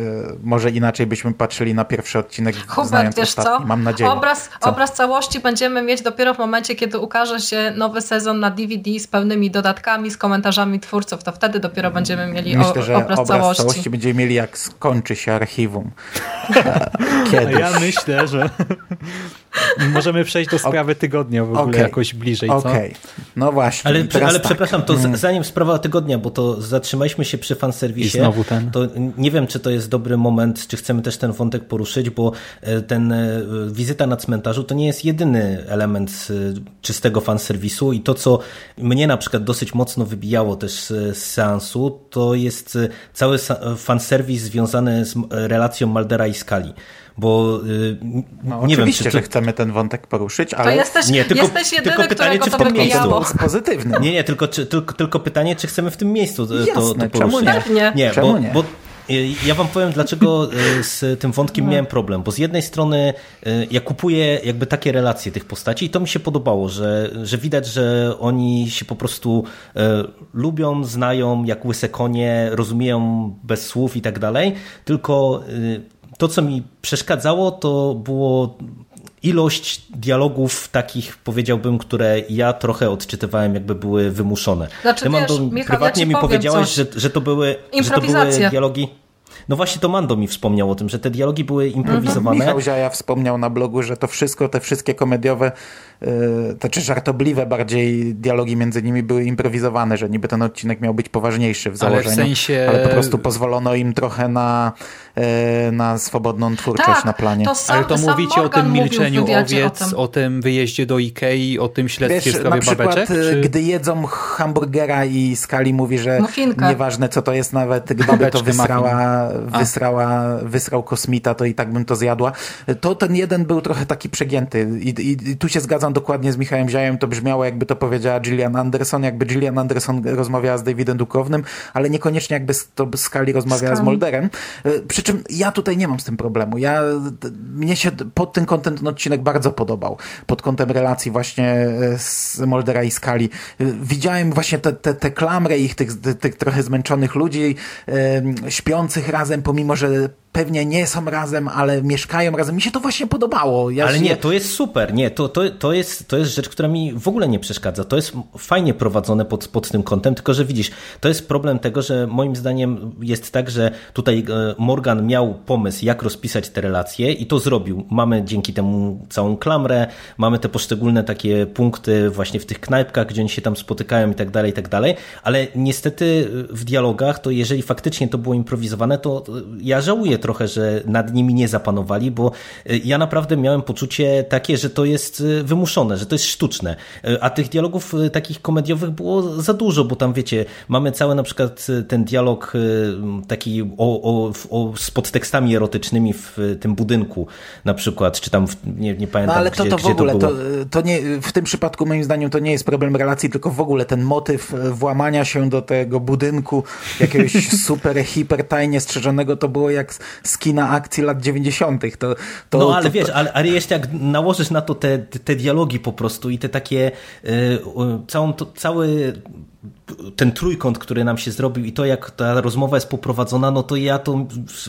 Speaker 4: może inaczej byśmy patrzyli na pierwszy odcinek,
Speaker 7: Hubert,
Speaker 4: znając
Speaker 7: wiesz
Speaker 4: ostatni.
Speaker 7: co?
Speaker 4: Mam nadzieję.
Speaker 7: Obraz,
Speaker 4: Co?
Speaker 7: obraz całości będziemy mieć dopiero w momencie, kiedy ukaże się nowy sezon na DVD z pełnymi dodatkami, z komentarzami twórców. To wtedy dopiero będziemy mieli
Speaker 4: Myślę,
Speaker 7: o,
Speaker 4: że
Speaker 7: obraz, całości.
Speaker 4: całości będziemy mieli, jak skończy się archiwum. [LAUGHS] Kiedyś.
Speaker 5: ja myślę, że możemy przejść do sprawy tygodnia w ogóle
Speaker 4: Okej.
Speaker 5: jakoś bliżej, co?
Speaker 4: Okej, no właśnie.
Speaker 6: Ale,
Speaker 4: teraz
Speaker 6: ale
Speaker 4: tak.
Speaker 6: przepraszam, to z, zanim sprawa tygodnia, bo to zatrzymaliśmy się przy fanserwisie.
Speaker 5: I znowu ten.
Speaker 6: To nie wiem, czy to jest dobry moment, czy chcemy też ten wątek poruszyć, bo e, ten e, wizyta na cmentarzu to nie jest jedyny element e, czystego fanserwisu i to, co mnie na przykład dosyć mocno wybijało też z, seansu, to jest cały fanserwis związany z relacją Maldera i Skali. Bo y,
Speaker 4: No,
Speaker 6: nie wiem, czy to,
Speaker 4: że chcemy ten wątek poruszyć,
Speaker 7: To
Speaker 4: ale
Speaker 7: jesteś,
Speaker 6: Nie, tylko-
Speaker 7: jesteś jedyny,
Speaker 6: tylko pytanie, czy
Speaker 7: to
Speaker 6: w podcastu?
Speaker 4: pozytywny.
Speaker 6: Nie, nie, tylko, czy, tylko, tylko pytanie, czy chcemy w tym miejscu to, to,
Speaker 4: Jasne,
Speaker 6: to
Speaker 4: czemu
Speaker 6: poruszyć.
Speaker 4: nie?
Speaker 7: Pewnie.
Speaker 6: Nie,
Speaker 4: Czemu
Speaker 6: bo,
Speaker 4: nie?
Speaker 6: bo y, ja wam powiem, dlaczego y, z tym wątkiem miałem problem, bo z jednej strony y, ja kupuję jakby takie relacje tych postaci i to mi się podobało, że, że widać, że oni się po prostu y, lubią, znają jak łyse konie, rozumieją bez słów i tak dalej, tylko y, to, co mi przeszkadzało, to było ilość dialogów takich, powiedziałbym, które ja trochę odczytywałem, jakby były wymuszone.
Speaker 7: Znaczy,
Speaker 6: Ty, Mando,
Speaker 7: wiesz, Michał, ja
Speaker 6: prywatnie
Speaker 7: ci
Speaker 6: mi powiedziałeś, że, że, to były, że to były
Speaker 7: Improwizacje.
Speaker 6: dialogi... No właśnie to Mando mi wspomniał o tym, że te dialogi były improwizowane.
Speaker 4: Michał Ziaja wspomniał na blogu, że to wszystko, te wszystkie komediowe, to czy żartobliwe bardziej dialogi między nimi były improwizowane, że niby ten odcinek miał być poważniejszy w
Speaker 5: Ale w
Speaker 4: założeniu.
Speaker 5: sensie-
Speaker 4: ale po prostu pozwolono im trochę na, yy, na swobodną twórczość
Speaker 7: Tak,
Speaker 4: na planie.
Speaker 7: to sam,
Speaker 5: Ale to mówicie o tym
Speaker 7: w
Speaker 5: milczeniu owiec,
Speaker 7: o tym.
Speaker 5: o tym wyjeździe do Ikei, o tym śledztwie w
Speaker 4: Wiesz,
Speaker 5: sprawie
Speaker 4: na przykład,
Speaker 5: babeczek?
Speaker 4: y,
Speaker 5: Czy...
Speaker 4: gdy jedzą hamburgera i Skali mówi, że nieważne co to jest, nawet gdyby to wysrała, wysrała, wysrał kosmita, to i tak bym to zjadła. To ten jeden był trochę taki przegięty i, i, i tu się zgadzam dokładnie z Michałem Ziajem, to brzmiało jakby to powiedziała Gillian Anderson, jakby Gillian Anderson rozmawiała z Davidem Duchownym, ale niekoniecznie jakby z- to Skali rozmawiała z. Molderem. Y, Przy czym ja tutaj nie mam z tym problemu. Ja, d- mnie się pod tym kątem ten odcinek bardzo podobał. Pod kątem relacji właśnie e, z Moldera i Skali. Widziałem właśnie te, te, te klamry ich, tych, tych, trochę zmęczonych ludzi, śpiących razem, pomimo, że pewnie nie są razem, ale mieszkają razem. Mi się to właśnie podobało. Ja
Speaker 6: Ale
Speaker 4: się-
Speaker 6: nie, to jest super. Nie, to, to, to, jest, to jest rzecz, która mi w ogóle nie przeszkadza. To jest fajnie prowadzone pod, pod tym kątem, tylko że widzisz, to jest problem tego, że moim zdaniem jest tak, że tutaj e, Morgan miał pomysł, jak rozpisać te relacje i to zrobił. Mamy dzięki temu całą klamrę, mamy te poszczególne takie punkty właśnie w tych knajpkach, gdzie oni się tam spotykają i tak dalej, i tak dalej, ale niestety w dialogach, to jeżeli faktycznie to było improwizowane, to ja żałuję trochę, że nad nimi nie zapanowali, bo y, ja naprawdę miałem poczucie takie, że to jest y, wymuszone, że to jest sztuczne. Y, A tych dialogów takich komediowych było za dużo, bo tam wiecie, mamy cały na przykład ten dialog taki o, o, o, z podtekstami erotycznymi w tym budynku na przykład, czy tam, w, nie, nie
Speaker 4: No
Speaker 6: pamiętam
Speaker 4: ale
Speaker 6: gdzie,
Speaker 4: to, to w ogóle,
Speaker 6: to
Speaker 4: to, to nie, w tym przypadku moim zdaniem to nie jest problem relacji, tylko w ogóle ten motyw włamania się do tego budynku jakiegoś [LAUGHS] super, hiper tajnie strzeżonego, to było jak z- kina akcji lat 90. To, to,
Speaker 6: no ale
Speaker 4: to,
Speaker 6: wiesz, ale, ale jeszcze jak nałożysz na to te, te, dialogi po prostu i te takie y, całą, to, cały ten trójkąt, który nam się zrobił i to jak ta rozmowa jest poprowadzona, no to ja to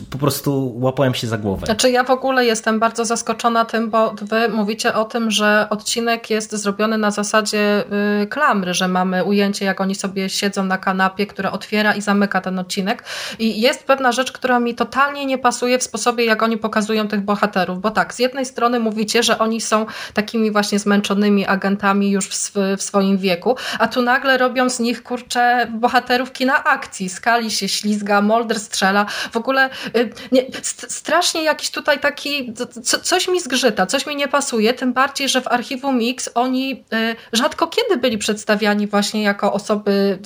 Speaker 6: po prostu łapałem się za głowę.
Speaker 7: Znaczy ja w ogóle jestem bardzo zaskoczona tym, bo wy mówicie o tym, że odcinek jest zrobiony na zasadzie y, klamry, że mamy ujęcie, jak oni sobie siedzą na kanapie, które otwiera i zamyka ten odcinek. I jest pewna rzecz, która mi totalnie nie pasuje w sposobie, jak oni pokazują tych bohaterów, bo tak, z jednej strony mówicie, że oni są takimi właśnie zmęczonymi agentami już w, w swoim wieku, a tu nagle robią z nich, kurczę, bohaterów kina akcji. Skali się ślizga, Molder strzela. W ogóle y, nie, st- strasznie jakiś tutaj taki, co, coś mi zgrzyta, coś mi nie pasuje, tym bardziej, że w Archiwum Mix oni y, rzadko kiedy byli przedstawiani właśnie jako osoby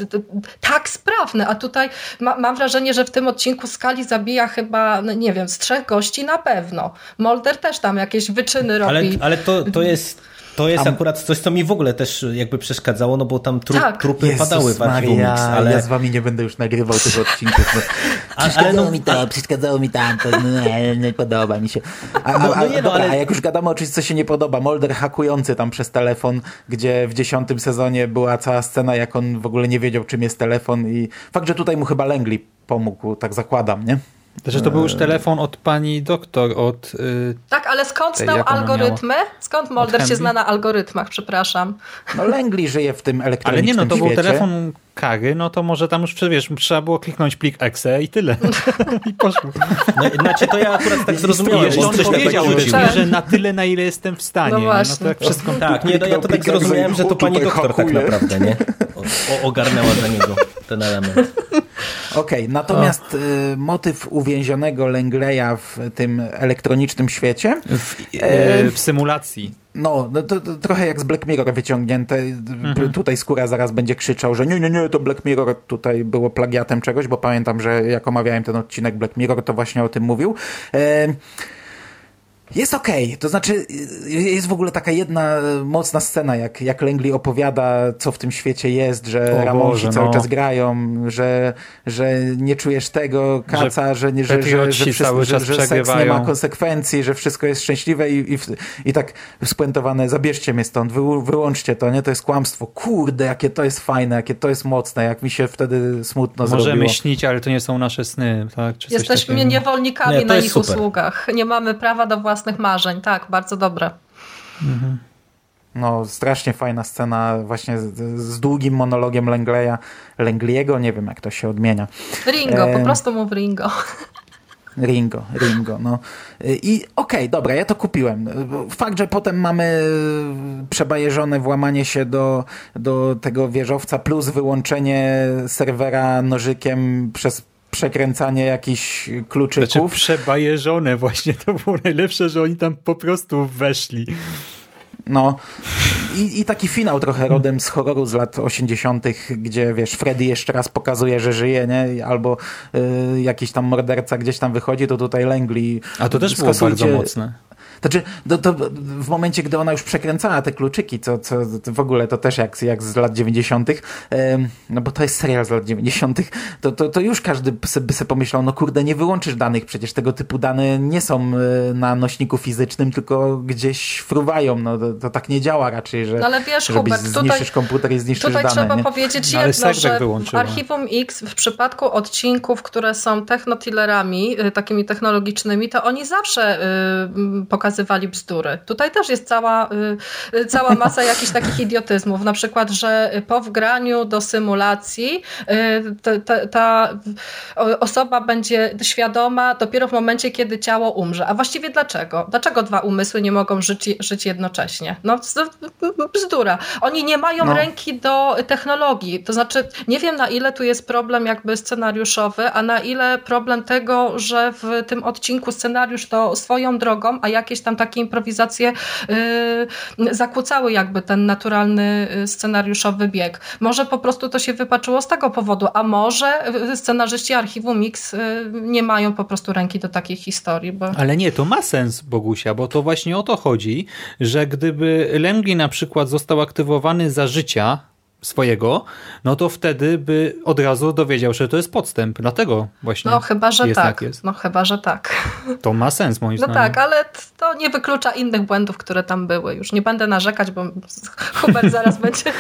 Speaker 7: tak sprawne, a tutaj ma, mam wrażenie, że w tym odcinku Skali zabija chyba, no nie wiem, z trzech gości na pewno. Molder też tam jakieś wyczyny robi.
Speaker 6: Ale, ale to, to jest... To jest akurat coś, co mi w ogóle też jakby przeszkadzało, no bo tam tru,
Speaker 7: Tak.
Speaker 6: trupy
Speaker 4: Jezus
Speaker 6: padały w Archiwum
Speaker 4: Maria,
Speaker 6: Mix, ale...
Speaker 4: ja z wami nie będę już nagrywał tych odcinków. No. [LAUGHS]
Speaker 6: A-
Speaker 4: Przeszkadzało
Speaker 6: no-
Speaker 4: mi to, przeszkadzało mi tamto, no, nie, nie podoba mi się. A, a,
Speaker 6: No- no
Speaker 4: a,
Speaker 6: nie, no,
Speaker 4: dobra,
Speaker 6: ale-
Speaker 4: a jak już gadamy o czymś, co się nie podoba, Molder hakujący tam przez telefon, gdzie w dziesiątym sezonie była cała scena, jak on w ogóle nie wiedział, czym jest telefon i fakt, że tutaj mu chyba Langley pomógł, tak zakładam, nie?
Speaker 5: Że to był już telefon od pani doktor, od... y,
Speaker 7: Tak, ale skąd
Speaker 5: Tej,
Speaker 7: znał algorytmy? Skąd Molder się zna na algorytmach, przepraszam.
Speaker 4: No Langley żyje w tym
Speaker 5: ale
Speaker 4: elektronicznym
Speaker 5: nie no, to był
Speaker 4: świecie.
Speaker 5: telefon Kary, no to może tam już, wiesz, trzeba było kliknąć plik exe i tyle. [LAUGHS] I poszło.
Speaker 6: No, znaczy to ja akurat tak zrozumiałem, bo
Speaker 5: on
Speaker 6: coś
Speaker 5: powiedział
Speaker 7: Tak.
Speaker 5: że na tyle, na ile jestem w stanie.
Speaker 7: No
Speaker 5: nie? no
Speaker 7: właśnie.
Speaker 5: to jak wszystko...
Speaker 6: Tak, nie, no ja to tak zrozumiałem, że to pani doktor tak naprawdę, nie? O, o, ogarnęła za niego ten element.
Speaker 4: Okej, natomiast y, motyw uwięzionego Langleya w tym elektronicznym świecie
Speaker 5: E, w symulacji.
Speaker 4: No, no to, to trochę jak z Black Mirror wyciągnięte.
Speaker 6: Mhm.
Speaker 4: Tutaj skóra zaraz będzie krzyczał, że nie, nie, nie, to Black Mirror tutaj było plagiatem czegoś, bo pamiętam, że jak omawiałem ten odcinek Black Mirror, to właśnie o tym mówił. E, Jest okej, to znaczy y, jest w ogóle taka jedna mocna scena, jak, jak Langley opowiada, co w tym świecie jest, że
Speaker 5: O
Speaker 4: Ramonsi
Speaker 5: Boże,
Speaker 4: cały
Speaker 5: no.
Speaker 4: czas grają, że, że nie czujesz tego kaca, że, nie, że, że, że,
Speaker 5: patrioci
Speaker 4: wszystko,
Speaker 5: cały
Speaker 4: że,
Speaker 5: czas
Speaker 4: że seks nie ma konsekwencji, że wszystko jest szczęśliwe i, i, w- i tak spuentowane, zabierzcie mnie stąd, wy, wyłączcie to, nie? To jest kłamstwo. Kurde, jakie to jest fajne, jakie to jest mocne, jak mi się wtedy smutno
Speaker 5: Możemy
Speaker 4: zrobiło.
Speaker 5: śnić, ale to nie są nasze sny. Tak?
Speaker 7: Jesteśmy niewolnikami
Speaker 6: Nie,
Speaker 7: na ich
Speaker 6: super.
Speaker 7: usługach. Nie mamy prawa do własnych marzeń. Tak, bardzo dobre.
Speaker 4: No, strasznie fajna scena właśnie z, z długim monologiem Langleya, Langley'ego, nie wiem jak to się odmienia.
Speaker 7: Ringo, po
Speaker 4: Em,
Speaker 7: prostu mów Ringo.
Speaker 4: Ringo, Ringo, no. I okej, dobra, ja to kupiłem. Fakt, że potem mamy przebajeżone włamanie się do, do tego wieżowca plus wyłączenie serwera nożykiem przez przekręcanie jakichś
Speaker 5: Znaczy
Speaker 4: kluczyków.
Speaker 5: przebajeżone właśnie, to było najlepsze, że oni tam po prostu weszli.
Speaker 4: No i, i taki finał trochę rodem z horroru z lat 80., gdzie wiesz, Freddy jeszcze raz pokazuje, że żyje, nie? Albo y, jakiś tam morderca gdzieś tam wychodzi, to tutaj Langley.
Speaker 5: A to też było bardzo mocne.
Speaker 4: Znaczy, to, to w momencie, gdy ona już przekręcała te kluczyki, co, co w ogóle to też jak, jak z lat 90., em, no bo to jest serial z lat 90., to, to, to już każdy by sobie pomyślał, no kurde, nie wyłączysz danych, przecież tego typu dane nie są e, na nośniku fizycznym, tylko gdzieś fruwają, no to, to tak nie działa raczej, że,
Speaker 7: No ale wiesz,
Speaker 4: że
Speaker 7: Hubert, tutaj-
Speaker 4: zniszczysz komputer i zniszczysz
Speaker 7: Tutaj
Speaker 4: dane.
Speaker 7: trzeba
Speaker 4: nie?
Speaker 7: powiedzieć
Speaker 5: No, ale
Speaker 7: jedno, że
Speaker 5: wyłączyła.
Speaker 7: Archiwum X w przypadku odcinków, które są technotillerami, y, takimi technologicznymi, to oni zawsze y, m, pokazywali bzdury. Tutaj też jest cała, y, y, cała masa jakichś takich idiotyzmów. Na przykład, że po wgraniu do symulacji y, ta, ta, ta osoba będzie świadoma dopiero w momencie, kiedy ciało umrze. A właściwie dlaczego? Dlaczego dwa umysły nie mogą żyć, żyć jednocześnie? No bzdura. Oni nie mają
Speaker 4: No.
Speaker 7: ręki do technologii. To znaczy, nie wiem na ile tu jest problem jakby scenariuszowy, a na ile problem tego, że w tym odcinku scenariusz to swoją drogą, a jakieś tam takie improwizacje yy, zakłócały jakby ten naturalny y, scenariuszowy bieg. Może po prostu to się wypaczyło z tego powodu, a może y, scenarzyści Archiwum Mix y, nie mają po prostu ręki do takich historii, bo
Speaker 5: Ale nie, to ma sens, Bogusia, bo to właśnie o to chodzi, że gdyby Langley na przykład został aktywowany za życia swojego, no to wtedy by od razu dowiedział, że to jest podstęp. Dlatego właśnie
Speaker 7: no chyba, że
Speaker 5: jest
Speaker 7: tak.
Speaker 5: jak jest.
Speaker 7: No chyba, że tak.
Speaker 5: To ma sens moim
Speaker 7: No
Speaker 5: zdaniem.
Speaker 7: tak, ale to nie wyklucza innych błędów, które tam były. Już nie będę narzekać, bo Hubert zaraz [LAUGHS] będzie.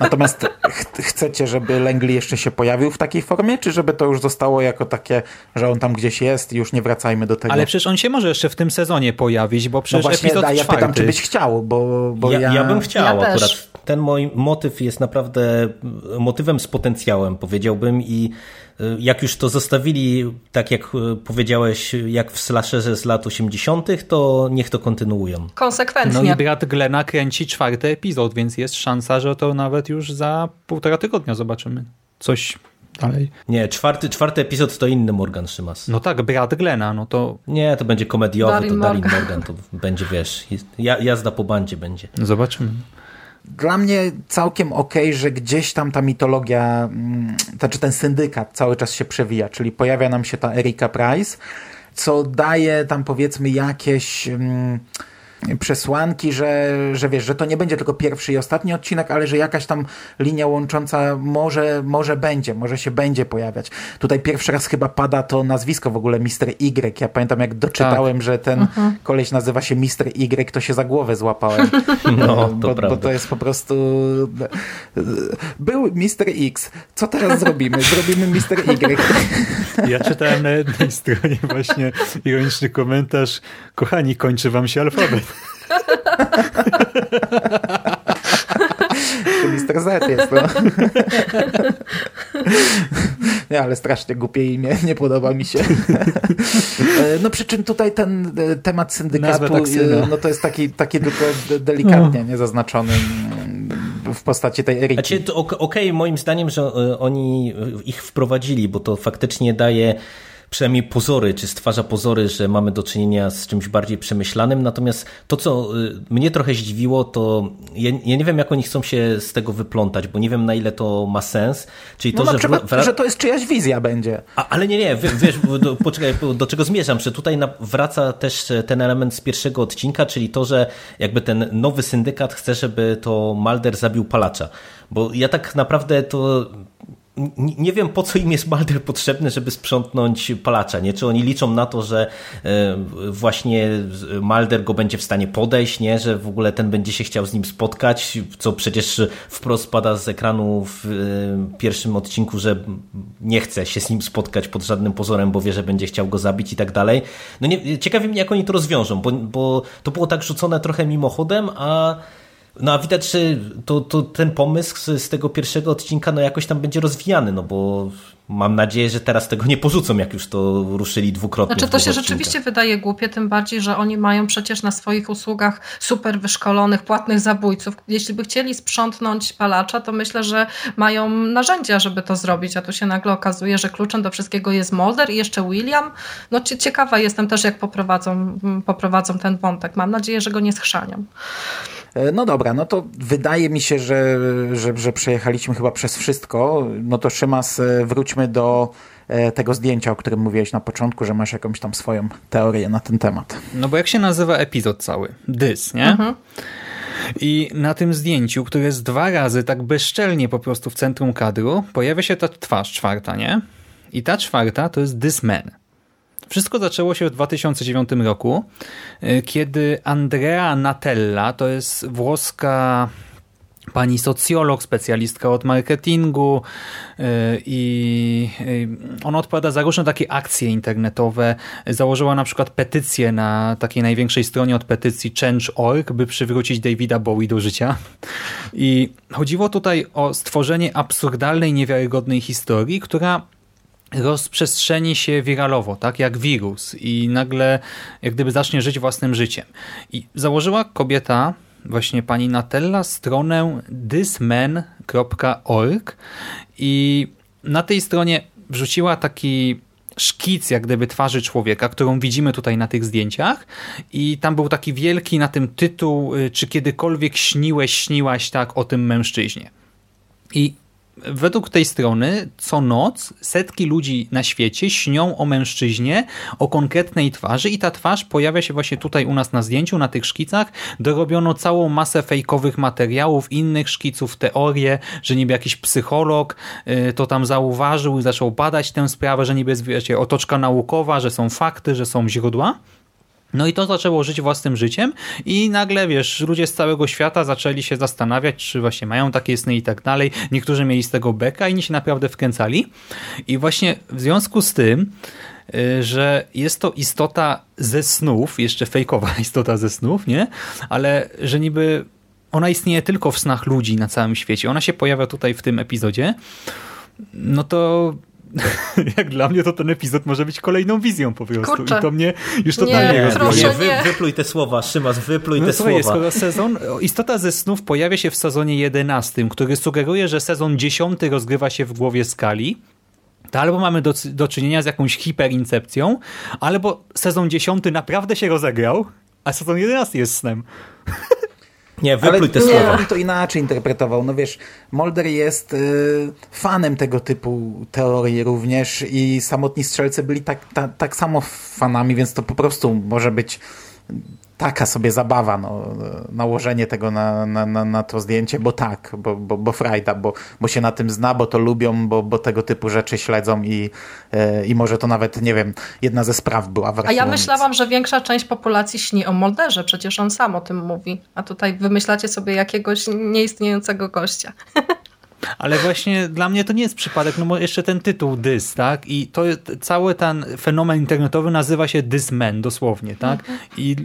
Speaker 4: Natomiast ch chcecie, żeby Langley jeszcze się pojawił w takiej formie, czy żeby to już zostało jako takie, że on tam gdzieś jest i już nie wracajmy do tego?
Speaker 5: Ale przecież on się może jeszcze w tym sezonie pojawić, bo
Speaker 4: no
Speaker 5: przecież
Speaker 4: właśnie,
Speaker 5: epizod
Speaker 4: a ja
Speaker 5: czwarty...
Speaker 4: pytam, czy byś chciał, bo, bo
Speaker 6: ja,
Speaker 4: ja...
Speaker 6: ja bym chciał
Speaker 7: Ja też.
Speaker 6: akurat. Ten mój motyw jest naprawdę motywem z potencjałem, powiedziałbym i y, jak już to zostawili, tak jak y, powiedziałeś, jak w slasherze z lat 80., to niech to kontynuują.
Speaker 5: No
Speaker 7: Konsekwentnie.
Speaker 5: i brat Glena kręci czwarty epizod, więc jest szansa, że to nawet już za półtora tygodnia zobaczymy. Coś dalej.
Speaker 6: Nie, czwarty, czwarty epizod to inny Morgan Szymas.
Speaker 5: No tak, brat Glena, no to
Speaker 6: Nie, to będzie komediowy,
Speaker 7: Darin
Speaker 6: to Darin
Speaker 7: Morgan.
Speaker 6: Morgan, to będzie, wiesz, ja- jazda po bandzie będzie.
Speaker 5: zobaczymy.
Speaker 4: Dla mnie całkiem okej, że gdzieś tam ta mitologia, mm, znaczy ten syndykat cały czas się przewija, czyli pojawia nam się ta Erika Price, co daje tam powiedzmy jakieś... mm, przesłanki, że, że wiesz, że to nie będzie tylko pierwszy i ostatni odcinek, ale że jakaś tam linia łącząca może, może będzie, może się będzie pojawiać. Tutaj pierwszy raz chyba pada to nazwisko w ogóle Mr. Y. Ja pamiętam jak doczytałem, że ten koleś nazywa się Mr. Y, to się za głowę złapałem. [LAUGHS]
Speaker 6: No, to
Speaker 4: bo, bo
Speaker 6: prawda.
Speaker 4: to jest po prostu był Mr. X. Co teraz zrobimy? Zrobimy Mr. Y.
Speaker 5: Ja czytałem na jednej stronie właśnie ironiczny komentarz kochani, kończy wam się alfabet.
Speaker 4: To Mr. Z jest, no. Nie, ale strasznie głupie imię, nie podoba mi się. E, No przy czym tutaj ten e, temat syndykatu,
Speaker 5: tak
Speaker 4: e, no to jest taki, taki tylko de- delikatnie niezaznaczony mm, w postaci tej Eriki.
Speaker 6: Znaczy, to ok- okej, moim zdaniem, że oni ich wprowadzili, bo to faktycznie daje przynajmniej pozory, czy stwarza pozory, że mamy do czynienia z czymś bardziej przemyślanym. Natomiast to, co y, mnie trochę zdziwiło, to ja, ja nie wiem, jak oni chcą się z tego wyplątać, bo nie wiem, na ile to ma sens. Czyli to,
Speaker 4: no,
Speaker 6: że,
Speaker 4: przykład,
Speaker 6: wra...
Speaker 4: że to jest czyjaś wizja będzie.
Speaker 6: A, ale nie, nie, wiesz, do, poczekaj, do czego zmierzam, że tutaj wraca też ten element z pierwszego odcinka, czyli to, że jakby ten nowy syndykat chce, żeby to Malder zabił palacza. Bo ja tak naprawdę to nie wiem po co im jest Malder potrzebny, żeby sprzątnąć palacza, nie? Czy oni liczą na to, że e, właśnie Malder go będzie w stanie podejść, nie? Że w ogóle ten będzie się chciał z nim spotkać, co przecież wprost pada z ekranu w e, pierwszym odcinku, że nie chce się z nim spotkać pod żadnym pozorem, bo wie, że będzie chciał go zabić i tak dalej. No nie, ciekawi mnie, jak oni to rozwiążą, bo, bo to było tak rzucone trochę mimochodem, a no a widać, że to, to ten pomysł z, tego pierwszego odcinka no jakoś tam będzie rozwijany, no bo mam nadzieję, że teraz tego nie porzucą, jak już to ruszyli dwukrotnie.
Speaker 7: Znaczy to się rzeczywiście wydaje głupie, tym bardziej, że oni mają przecież na swoich usługach super wyszkolonych, płatnych zabójców. Jeśli by chcieli sprzątnąć palacza, to myślę, że mają narzędzia, żeby to zrobić, a tu się nagle okazuje, że kluczem do wszystkiego jest Mulder i jeszcze William. No ciekawa jestem też, jak poprowadzą, poprowadzą ten wątek. Mam nadzieję, że go nie schrzanią.
Speaker 4: E, no dobra, no to wydaje mi się, że, że, że przejechaliśmy chyba przez wszystko. No to Szymas, e, wróćmy do e, tego zdjęcia, o którym mówiłeś na początku, że masz jakąś tam swoją teorię na ten temat.
Speaker 5: No bo jak się nazywa epizod cały? Dys, nie? Mhm. I na tym zdjęciu, które jest dwa razy tak bezczelnie po prostu w centrum kadru, pojawia się ta twarz czwarta, nie? I ta czwarta to jest This Man. Wszystko zaczęło się w 2009 roku, y, kiedy Andrea Natella, to jest włoska pani socjolog, specjalistka od marketingu y, i y, ona odpowiada za różne takie akcje internetowe. Założyła na przykład petycję na takiej największej stronie od petycji Change.org, by przywrócić Davida Bowie do życia. I chodziło tutaj o stworzenie absurdalnej, niewiarygodnej historii, która rozprzestrzeni się wiralowo, tak jak wirus i nagle jak gdyby zacznie żyć własnym życiem. I założyła kobieta, właśnie pani Natella, stronę thisman.org i na tej stronie wrzuciła taki szkic jak gdyby twarzy człowieka, którą widzimy tutaj na tych zdjęciach i tam był taki wielki na tym tytuł, y, czy kiedykolwiek śniłeś, śniłaś tak o tym mężczyźnie. I według tej strony co noc setki ludzi na świecie śnią o mężczyźnie, o konkretnej twarzy i ta twarz pojawia się właśnie tutaj u nas na zdjęciu, na tych szkicach. Dorobiono całą masę fejkowych materiałów, innych szkiców, teorie, że niby jakiś psycholog y, to tam zauważył i zaczął badać tę sprawę, że niby jest wiecie, otoczka naukowa, że są fakty, że są źródła. No i to zaczęło żyć własnym życiem i nagle, wiesz, ludzie z całego świata zaczęli się zastanawiać, czy właśnie mają takie sny i tak dalej. Niektórzy mieli z tego beka, inni się naprawdę wkręcali. I właśnie w związku z tym, y, że jest to istota ze snów, jeszcze fejkowa [LAUGHS] istota ze snów, nie? Ale że niby ona istnieje tylko w snach ludzi na całym świecie. Ona się pojawia tutaj w tym epizodzie. No to [LAUGHS] jak dla mnie to ten epizod może być kolejną wizją po prostu.
Speaker 7: Kurczę.
Speaker 5: I to mnie już totalnie
Speaker 7: nie, proszę,
Speaker 6: Wy, wypluj te słowa, Szymas, wypluj
Speaker 5: no,
Speaker 6: te słowa.
Speaker 5: Skoro sezon, istota ze snów pojawia się w sezonie 11, który sugeruje, że sezon 10 rozgrywa się w głowie skali, to albo mamy do, do czynienia z jakąś hiperincepcją, albo sezon 10 naprawdę się rozegrał, a sezon 11 jest snem. [LAUGHS]
Speaker 6: Nie, wypluj te słowa.
Speaker 4: Ja bym to inaczej interpretował. No wiesz, Mulder jest y, fanem tego typu teorii również i samotni strzelcy byli tak, ta, tak samo fanami, więc to po prostu może być taka sobie zabawa, no, nałożenie tego na, na, na, na to zdjęcie, bo tak, bo, bo, bo frajda, bo, bo się na tym zna, bo to lubią, bo, bo tego typu rzeczy śledzą i, e, i może to nawet, nie wiem, jedna ze spraw była w
Speaker 7: A ja myślałam, że większa część populacji śni o Molderze, przecież on sam o tym mówi, a tutaj wymyślacie sobie jakiegoś nieistniejącego gościa. [LAUGHS]
Speaker 5: Ale właśnie dla mnie to nie jest przypadek, no bo jeszcze ten tytuł Dys, tak? I to cały ten fenomen internetowy nazywa się Dysman, dosłownie, tak? I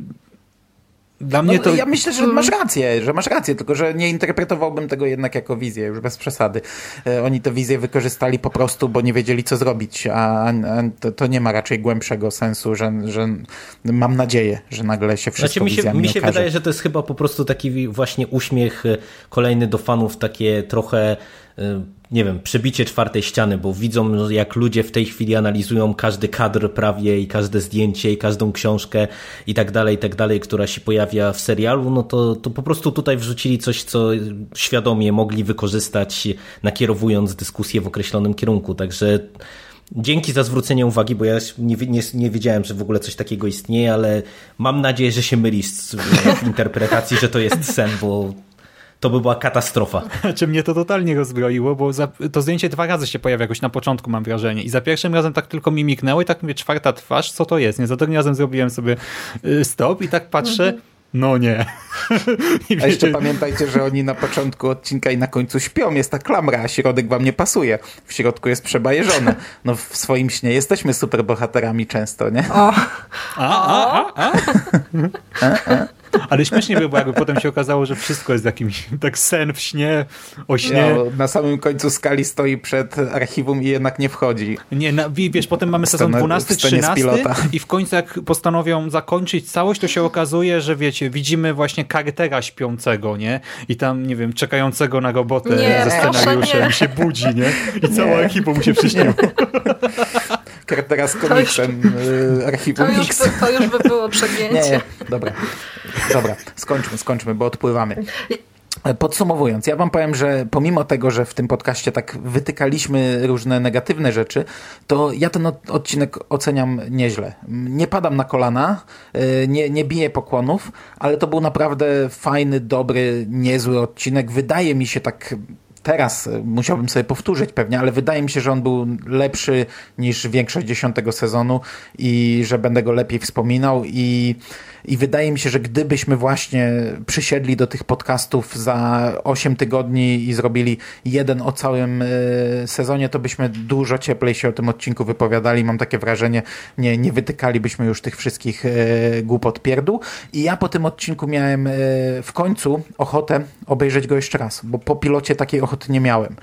Speaker 5: dla mnie
Speaker 4: no,
Speaker 5: to...
Speaker 4: Ja myślę, że masz rację, że masz rację, tylko że nie interpretowałbym tego jednak jako wizję, już bez przesady. E, oni tę wizję wykorzystali po prostu, bo nie wiedzieli, co zrobić, a, a to, to, nie ma raczej głębszego sensu, że, że mam nadzieję, że nagle się wszystko
Speaker 6: znaczy, mi się, mi się
Speaker 4: okaże.
Speaker 6: wydaje, że to jest chyba po prostu taki właśnie uśmiech e, kolejny do fanów, takie trochę nie wiem, przebicie czwartej ściany, bo widzą, jak ludzie w tej chwili analizują każdy kadr prawie i każde zdjęcie i każdą książkę i tak dalej, i tak dalej, która się pojawia w serialu, no to, to po prostu tutaj wrzucili coś, co świadomie mogli wykorzystać, nakierowując dyskusję w określonym kierunku. Także Dzięki za zwrócenie uwagi, bo ja nie, nie, nie, wiedziałem, że w ogóle coś takiego istnieje, ale mam nadzieję, że się mylisz w interpretacji, że to jest sen, bo to by była katastrofa. [LAUGHS]
Speaker 5: Czy mnie to totalnie rozbroiło, bo za, to zdjęcie dwa razy się pojawia jakoś na początku, mam wrażenie. I za pierwszym razem tak tylko mi miknęło i tak mówię, czwarta twarz, co to jest? Nie, za drugim razem zrobiłem sobie y, stop i tak patrzę, mhm. no nie. [LAUGHS]
Speaker 4: I a jeszcze pamiętajcie, że oni na początku odcinka i na końcu śpią, jest ta klamra, a środek wam nie pasuje. W środku jest przebajeżone. No w swoim śnie jesteśmy superbohaterami często, nie?
Speaker 7: O.
Speaker 5: A, a, a, a. [LAUGHS] a, a. Ale śmiesznie by było, jakby potem się okazało, że wszystko jest jakimś tak sen w śnie, o śnie. No,
Speaker 4: na samym końcu skali stoi przed archiwum i jednak nie wchodzi.
Speaker 5: Nie, na, wiesz, potem mamy sezon 12, 13 i w końcu jak postanowią zakończyć całość, to się okazuje, że wiecie, widzimy właśnie Cartera śpiącego, nie? I tam, nie wiem, czekającego na robotę nie, ze scenariuszem się budzi, nie? I cała ekipa mu się przyśniła. [LAUGHS]
Speaker 4: Cartera z komiksem y, archiwum
Speaker 7: to już, by, to już by było przegięcie.
Speaker 4: Nie, dobra. Dobra, skończmy, skończmy, bo odpływamy. Podsumowując, ja wam powiem, że pomimo tego, że w tym podcaście tak wytykaliśmy różne negatywne rzeczy, to ja ten odcinek oceniam nieźle. Nie padam na kolana, y, nie, nie biję pokłonów, ale to był naprawdę fajny, dobry, niezły odcinek. Wydaje mi się tak teraz e, musiałbym sobie powtórzyć pewnie, ale wydaje mi się, że on był lepszy niż większość dziesiątego sezonu i że będę go lepiej wspominał i i wydaje mi się, że gdybyśmy właśnie przysiedli do tych podcastów za 8 tygodni i zrobili jeden o całym e, sezonie, to byśmy dużo cieplej się o tym odcinku wypowiadali. Mam takie wrażenie, nie, nie wytykalibyśmy już tych wszystkich e, głupot pierdół. I ja po tym odcinku miałem e, w końcu ochotę obejrzeć go jeszcze raz, bo po pilocie takiej ochoty nie miałem.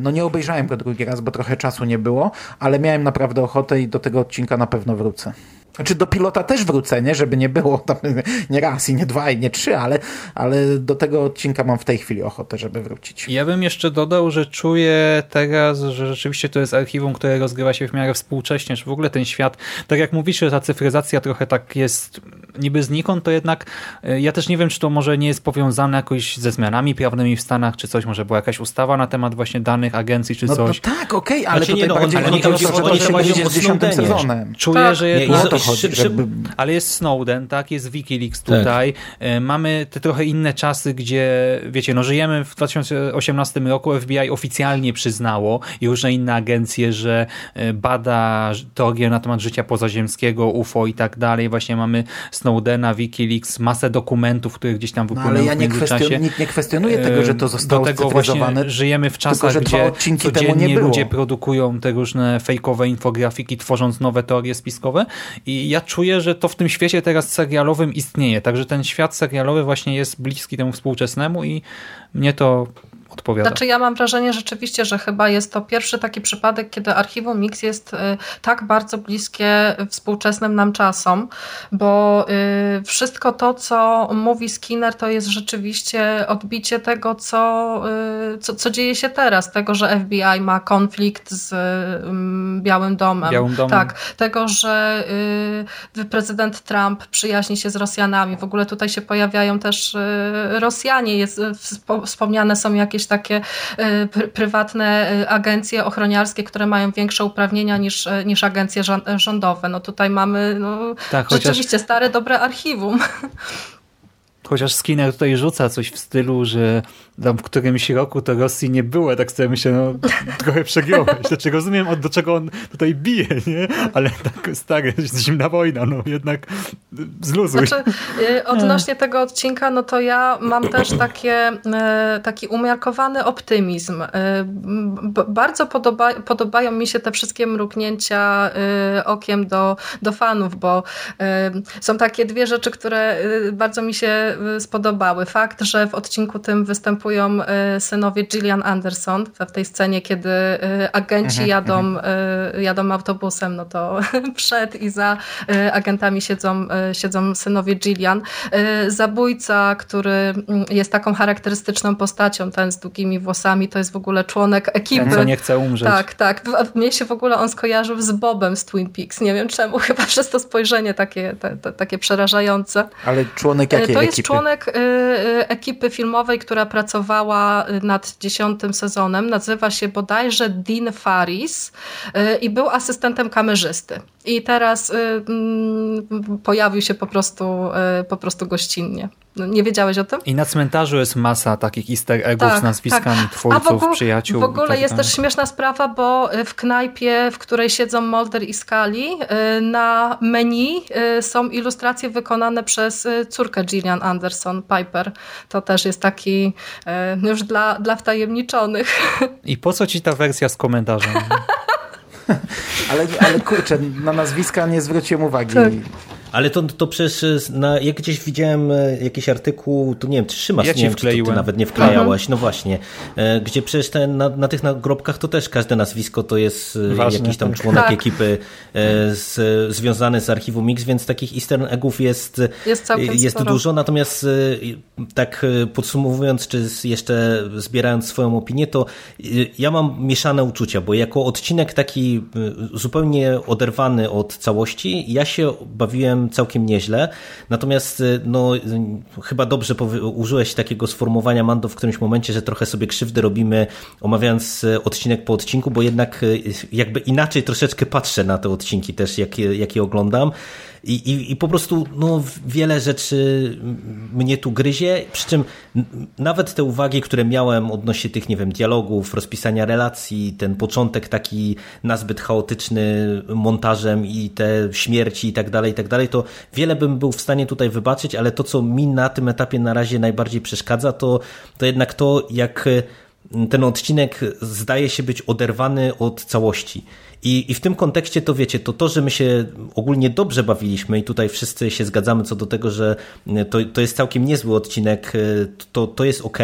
Speaker 4: No nie obejrzałem go drugi raz, bo trochę czasu nie było, ale miałem naprawdę ochotę i do tego odcinka na pewno wrócę. Znaczy do pilota też wrócę, nie? żeby nie było tam [LAUGHS] nie raz i nie dwa i nie trzy, ale, ale do tego odcinka mam w tej chwili ochotę, żeby wrócić.
Speaker 5: Ja bym jeszcze dodał, że czuję teraz, że rzeczywiście to jest archiwum, które rozgrywa się w miarę współcześnie, że w ogóle ten świat, tak jak mówisz, że ta cyfryzacja trochę tak jest niby znikąd, to jednak e, ja też nie wiem, czy to może nie jest powiązane jakoś ze zmianami prawnymi w Stanach, czy coś, może była jakaś ustawa na temat właśnie danych agencji, czy
Speaker 4: no,
Speaker 5: coś.
Speaker 4: No tak, okej, okay, ale znaczy, tutaj nie, no, bardziej ale chodzi o to, że to się będzie z dziesiątym sezonem.
Speaker 5: Czuję, tak. że jednak chodzi, żeby... Ale jest Snowden, tak, jest Wikileaks tak. tutaj. Tak. Mamy te trochę inne czasy, gdzie, wiecie, no żyjemy w 2018 roku, FBI oficjalnie przyznało i różne inne agencje, że e, bada teorię na temat życia pozaziemskiego, UFO i tak dalej. Właśnie mamy Snowdena, Wikileaks, masę dokumentów, które gdzieś tam wypłynęły no, ale ja
Speaker 4: nie, kwestion, nikt nie kwestionuje tego, że to zostało
Speaker 5: Do tego właśnie żyjemy w czasach, tylko, gdzie codziennie ludzie produkują te różne fejkowe infografiki, tworząc nowe teorie spiskowe. I ja czuję, że to w tym świecie teraz serialowym istnieje, także ten świat serialowy właśnie jest bliski temu współczesnemu i mnie to odpowiada.
Speaker 7: Znaczy ja mam wrażenie rzeczywiście, że chyba jest to pierwszy taki przypadek, kiedy archiwum Mix jest y, tak bardzo bliskie współczesnym nam czasom, bo y, wszystko to, co mówi Skinner, to jest rzeczywiście odbicie tego, co, y, co, co dzieje się teraz, tego, że FBI ma konflikt z Białym Domem.
Speaker 5: Białym Domem.
Speaker 7: Tak, tego, że prezydent Trump przyjaźni się z Rosjanami. W ogóle tutaj się pojawiają też Rosjanie, jest, wspomniane są jakieś takie e, pr prywatne e, agencje ochroniarskie, które mają większe uprawnienia niż, e, niż agencje rządowe. No tutaj mamy no, tak, rzeczywiście chociaż... stare, dobre archiwum.
Speaker 5: Chociaż Skinner tutaj rzuca coś w stylu, że tam w którymś roku to Rosji nie było, tak sobie myślę, no [LAUGHS] trochę przegiąłeś. Znaczy rozumiem, do czego on tutaj bije, nie? Ale tak stary, [LAUGHS] zimna wojna, no jednak zluzuj.
Speaker 7: Znaczy, y, [LAUGHS] odnośnie tego odcinka, no to ja mam też takie, y, taki umiarkowany optymizm. Y, bardzo podoba, podobają mi się te wszystkie mrugnięcia okiem do, do fanów, bo są takie dwie rzeczy, które bardzo mi się spodobały. Fakt, że w odcinku tym występują y, synowie Gillian Anderson w tej scenie, kiedy y, agenci
Speaker 4: Mhm,
Speaker 7: jadą, jadą autobusem, no to [LAUGHS] przed i za agentami siedzą, siedzą synowie Gillian. Zabójca, który mm, jest taką charakterystyczną postacią, ten z długimi włosami, to jest w ogóle członek ekipy.
Speaker 5: Ten, co nie chce umrzeć.
Speaker 7: Tak, tak. Mnie się w ogóle on skojarzył z Bobem z Twin Peaks. Nie wiem czemu, [LAUGHS] chyba przez to spojrzenie takie, te, te, takie przerażające.
Speaker 4: Ale członek jakiej
Speaker 7: To
Speaker 4: ekipy?
Speaker 7: Członek y, y, ekipy filmowej, która pracowała nad dziesiątym sezonem. Nazywa się bodajże Dean Faris y, i był asystentem kamerzysty. I teraz mm, pojawił się po prostu, po prostu gościnnie. No, nie wiedziałeś o tym?
Speaker 5: I na cmentarzu jest masa takich easter eggów tak, z nazwiskami tak. twórców,
Speaker 7: ogóle,
Speaker 5: przyjaciół.
Speaker 7: W ogóle
Speaker 5: tak
Speaker 7: jest też śmieszna sprawa, bo w knajpie, w której siedzą Mulder i Scully, na menu są ilustracje wykonane przez córkę Gillian Anderson, Piper. To też jest taki już dla, dla wtajemniczonych. [LAUGHS]
Speaker 5: I po co ci ta wersja z komentarzem? [LAUGHS]
Speaker 4: ale, ale kurczę, na nazwiska nie zwróciłem uwagi. Tak.
Speaker 6: Ale to, to przecież, e, na, jak gdzieś widziałem e, jakiś artykuł, to nie wiem, czy Szymas,
Speaker 5: ja
Speaker 6: nie wiem,
Speaker 5: wkleiłem.
Speaker 6: czy ty nawet nie wklejałaś, Aha. no właśnie, e, gdzie przecież ten, na, na tych nagrobkach to też każde nazwisko to jest Ważne, jakiś tam tak. członek tak. ekipy z, związany z archiwum Mix, więc takich easter eggów jest,
Speaker 7: jest,
Speaker 6: jest dużo, natomiast tak podsumowując, czy jeszcze zbierając swoją opinię, to ja mam mieszane uczucia, bo jako odcinek taki zupełnie oderwany od całości, ja się bawiłem całkiem nieźle. Natomiast y, no, chyba dobrze użyłeś takiego sformułowania, Mando, w którymś momencie, że trochę sobie krzywdy robimy, omawiając y, odcinek po odcinku, bo jednak y, jakby inaczej troszeczkę patrzę na te odcinki też, jakie, jakie oglądam. I, i, I po prostu no, wiele rzeczy mnie tu gryzie, przy czym nawet te uwagi, które miałem odnośnie tych, nie wiem, dialogów, rozpisania relacji, ten początek taki nazbyt chaotyczny montażem i te śmierci i tak dalej, i tak dalej, to wiele bym był w stanie tutaj wybaczyć, ale to, co mi na tym etapie na razie najbardziej przeszkadza, to, to jednak to, jak ten odcinek zdaje się być oderwany od całości. I, I w tym kontekście to wiecie, to to, że my się ogólnie dobrze bawiliśmy i tutaj wszyscy się zgadzamy co do tego, że to, to jest całkiem niezły odcinek, e, to, to jest ok,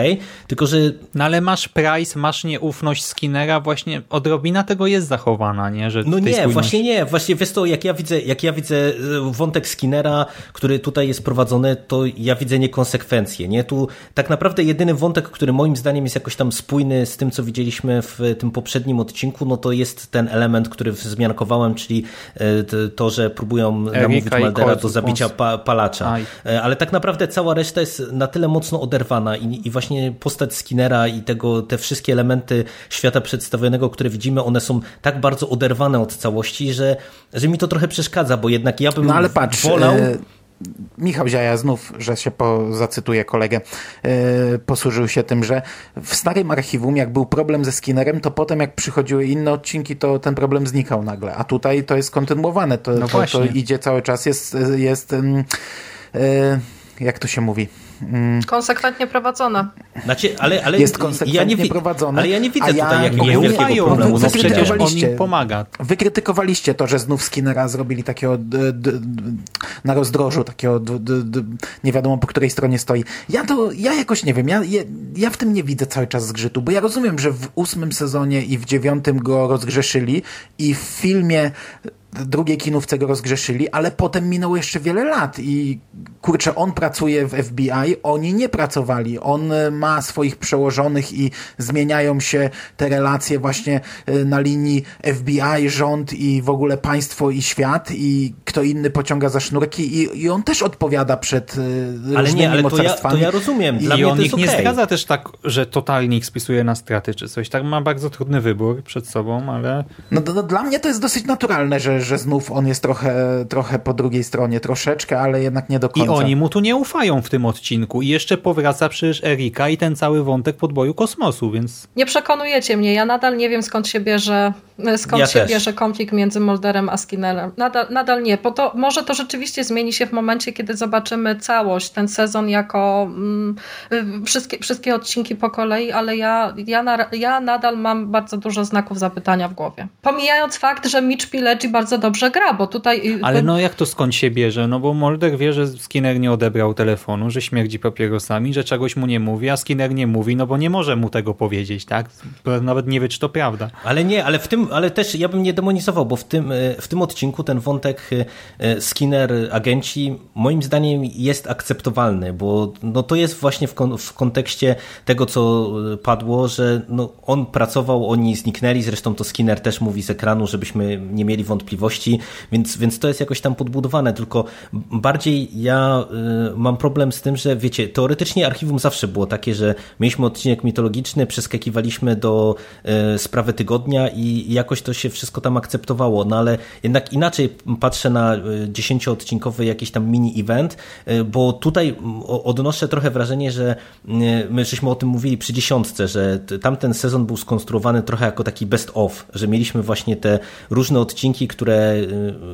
Speaker 6: tylko że...
Speaker 5: No ale masz Price, masz nieufność Skinnera, właśnie odrobina tego jest zachowana, nie? Że
Speaker 6: no nie, spójności... właśnie nie, właśnie wiesz to, jak ja widzę, jak ja widzę e, wątek Skinnera, który tutaj jest prowadzony, to ja widzę niekonsekwencje, nie? Tu tak naprawdę jedyny wątek, który moim zdaniem jest jakoś tam spójny z tym, co widzieliśmy w tym poprzednim odcinku, no to jest ten element, który wzmiankowałem, czyli e, to, że próbują Erika namówić Maldera do zabicia pa, palacza. Aj. E, ale tak naprawdę cała reszta jest na tyle mocno oderwana i, i właśnie postać Skinnera i tego, te wszystkie elementy świata przedstawionego, które widzimy, one są tak bardzo oderwane od całości, że, że mi to trochę przeszkadza, bo jednak ja bym
Speaker 4: no, ale patrz,
Speaker 6: wolał...
Speaker 4: E Michał Ziaja znów, że się po, zacytuję kolegę, yy, posłużył się tym, że w starym archiwum, jak był problem ze Skinnerem, to potem jak przychodziły inne odcinki, to ten problem znikał nagle. A tutaj to jest kontynuowane, to, no to, to, idzie cały czas, jest, jest yy, jak to się mówi?
Speaker 7: Mm. Konsekwentnie prowadzona.
Speaker 6: Znaczy, ale, ale
Speaker 4: jest konsekwentnie
Speaker 6: ja nie,
Speaker 4: prowadzone.
Speaker 6: Ale ja nie widzę
Speaker 4: ja
Speaker 6: tutaj jakiegoś wielkiego problemu.
Speaker 5: No przecież on im pomaga.
Speaker 4: Wy krytykowaliście to, że znów Skinnera zrobili takiego d, d, na rozdrożu, takiego d, nie wiadomo po której stronie stoi. Ja to, ja jakoś nie wiem, ja, ja, ja w tym nie widzę cały czas zgrzytu, bo ja rozumiem, że w ósmym sezonie i w dziewiątym go rozgrzeszyli i w filmie drugiej kinówce go rozgrzeszyli, ale potem minęło jeszcze wiele lat i kurczę, on pracuje w FBI, oni nie pracowali. On e, ma swoich przełożonych i zmieniają się te relacje właśnie e, na linii FBI, rząd i w ogóle państwo i świat i kto inny pociąga za sznurki i, i on też odpowiada przed e, ale nie, ale
Speaker 6: to ja, to ja rozumiem. Dla
Speaker 5: I
Speaker 6: mnie
Speaker 5: on
Speaker 6: to
Speaker 5: ich
Speaker 6: okay.
Speaker 5: nie zdradza też tak, że totalnie ich spisuje na straty czy coś. Tak ma bardzo trudny wybór przed sobą, ale...
Speaker 4: No, no, no dla mnie to jest dosyć naturalne, że, że znów on jest trochę, trochę po drugiej stronie, troszeczkę, ale jednak nie do końca.
Speaker 5: I oni mu tu nie ufają w tym odcinku i jeszcze powraca przecież Erika i ten cały wątek podboju kosmosu, więc...
Speaker 7: Nie przekonujecie mnie, ja nadal nie wiem skąd się bierze skąd
Speaker 6: Ja
Speaker 7: się
Speaker 6: też.
Speaker 7: bierze konflikt między Mulderem a Skinnerem. Nadal, nadal nie, bo to może to rzeczywiście zmieni się w momencie, kiedy zobaczymy całość, ten sezon jako mm, y, wszystkie, wszystkie odcinki po kolei, ale ja, ja, na, ja nadal mam bardzo dużo znaków zapytania w głowie. Pomijając fakt, że Mitch Pileggi bardzo dobrze gra, bo tutaj... y,
Speaker 5: Ale no jak to skąd się bierze? No bo Mulder wie, że Skinner nie odebrał telefonu, że śmierdzi papierosami, że czegoś mu nie mówi, a Skinner nie mówi, no bo nie może mu tego powiedzieć, tak? Nawet nie wie, czy to prawda.
Speaker 6: Ale nie, ale w tym, ale też ja bym nie demonizował, bo w tym, e, w tym odcinku ten wątek e, Skinner, agenci, moim zdaniem jest akceptowalny, bo no to jest właśnie w, kon, w kontekście tego, co e, padło, że no on pracował, oni zniknęli, zresztą to Skinner też mówi z ekranu, żebyśmy nie mieli wątpliwości, więc, więc to jest jakoś tam podbudowane, tylko bardziej ja y, mam problem z tym, że wiecie, teoretycznie archiwum zawsze było takie, że mieliśmy odcinek mitologiczny, przeskakiwaliśmy do y, sprawy tygodnia i jakoś to się wszystko tam akceptowało, no ale jednak inaczej patrzę na y, dziesięcioodcinkowy jakiś tam mini-event, y, bo tutaj odnoszę trochę wrażenie, że y, my żeśmy o tym mówili przy dziesiątce, że tamten sezon był skonstruowany trochę jako taki best of, że mieliśmy właśnie te różne odcinki, które